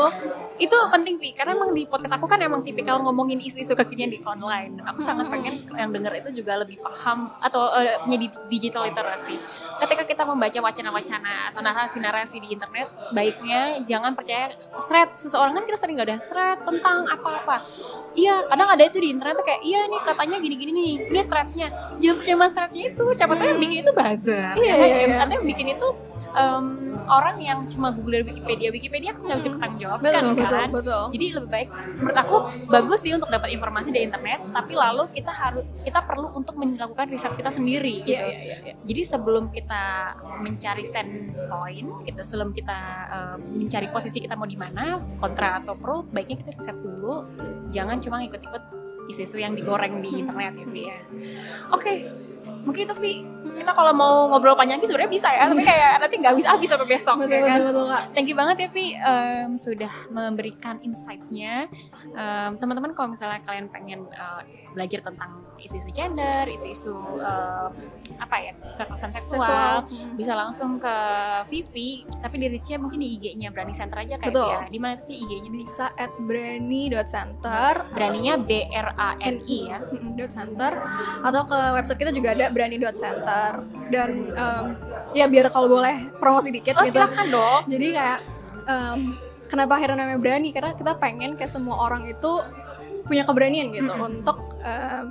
Itu penting Vi karena emang di podcast aku kan emang tipikal ngomongin isu-isu kekinian di online. Aku sangat pengen yang denger itu juga lebih paham atau eh, punya di- digital literasi ketika kita membaca wacana-wacana atau narasi-narasi di internet baiknya jangan percaya thread seseorang kan kita sering gak ada thread tentang apa-apa iya kadang ada itu di internet tuh kayak iya nih katanya gini-gini nih ini threadnya jangan percaya sama threadnya itu siapa tahu yang bikin itu buzzer Iya, iya, iya. atau yang bikin itu em, orang yang cuma google dari Wikipedia Wikipedia kan nggak bisa bertanggung jawab betul kan betul kan? betul Jadi lebih baik menurut aku bagus sih untuk dapat informasi dari internet, tapi lalu kita harus kita perlu untuk melakukan riset kita sendiri gitu. iya iya iya iya. Jadi sebelum kita mencari standpoint gitu, sebelum kita eh, mencari posisi kita mau di mana, kontra atau pro, baiknya kita riset dulu. Jangan cuma ikut-ikut isu-isu yang digoreng di internet ya, Vi ya. Mungkin itu Vi. Kita kalau mau ngobrol panjang lagi sebenarnya bisa ya, tapi kayak nanti nggak bisa habis sampai besok betul ya kan. betul betul kak Thank you banget ya Vi em, sudah memberikan insight-nya. Em, teman-teman kalau misalnya kalian pengen eh, belajar tentang isu-isu gender, isu-isu eh, apa ya kekerasan seksual, Seksual. bisa langsung ke Vivi. Tapi di reach mungkin di IG-nya Berani Center aja kayak Betul. ya. Di mana tuh Vi IG-nya? Bisa at berani.center Beraninya B R A N I ya. Dot center atau ke website kita juga ada berani.center dan em, ya biar kalau boleh promosi dikit Oh gitu silakan dong. jadi kayak em, kenapa akhirnya namanya berani karena kita pengen kayak semua orang itu punya keberanian gitu Mm-mm. untuk em,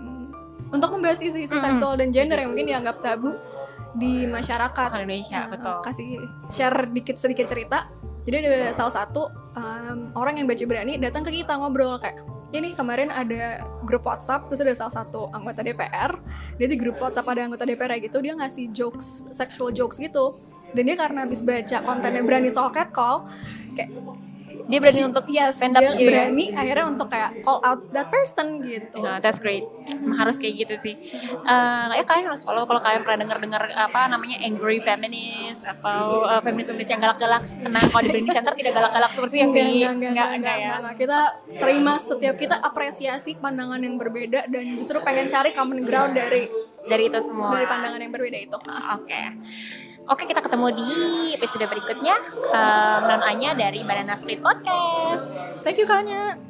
untuk membahas isu-isu Mm-mm. seksual dan gender yang mungkin dianggap tabu di masyarakat Indonesia Nah, betul. kasih share dikit sedikit cerita jadi ada salah satu em, orang yang baca berani datang ke kita ngobrol kayak ya nih kemarin ada grup WhatsApp terus ada salah satu anggota DPR dia di grup WhatsApp ada anggota DPR gitu dia ngasih jokes sexual jokes gitu. Dan dia karena habis baca kontennya berani soal catcall kayak Dia berani untuk yes, stand up dia gitu ya. berani akhirnya untuk kayak call out that person gitu Nah, that's great. Harus kayak gitu sih. Eh, ya kalian harus follow kalau kalian pernah dengar-dengar apa namanya angry feminist atau eh, feminis-feminis yang galak-galak. Tenang, kalau di Berani Center tidak galak-galak seperti yang Enggak, di enggak, enggak, enggak, enggak, ya. enggak. Kita terima setiap kita apresiasi pandangan yang berbeda dan justru pengen cari common ground dari Dari itu semua. dari pandangan yang berbeda itu. Oke. Oke, kita ketemu di episode berikutnya. Eh, non Anya dari Banana Split Podcast. Thank you Kanya.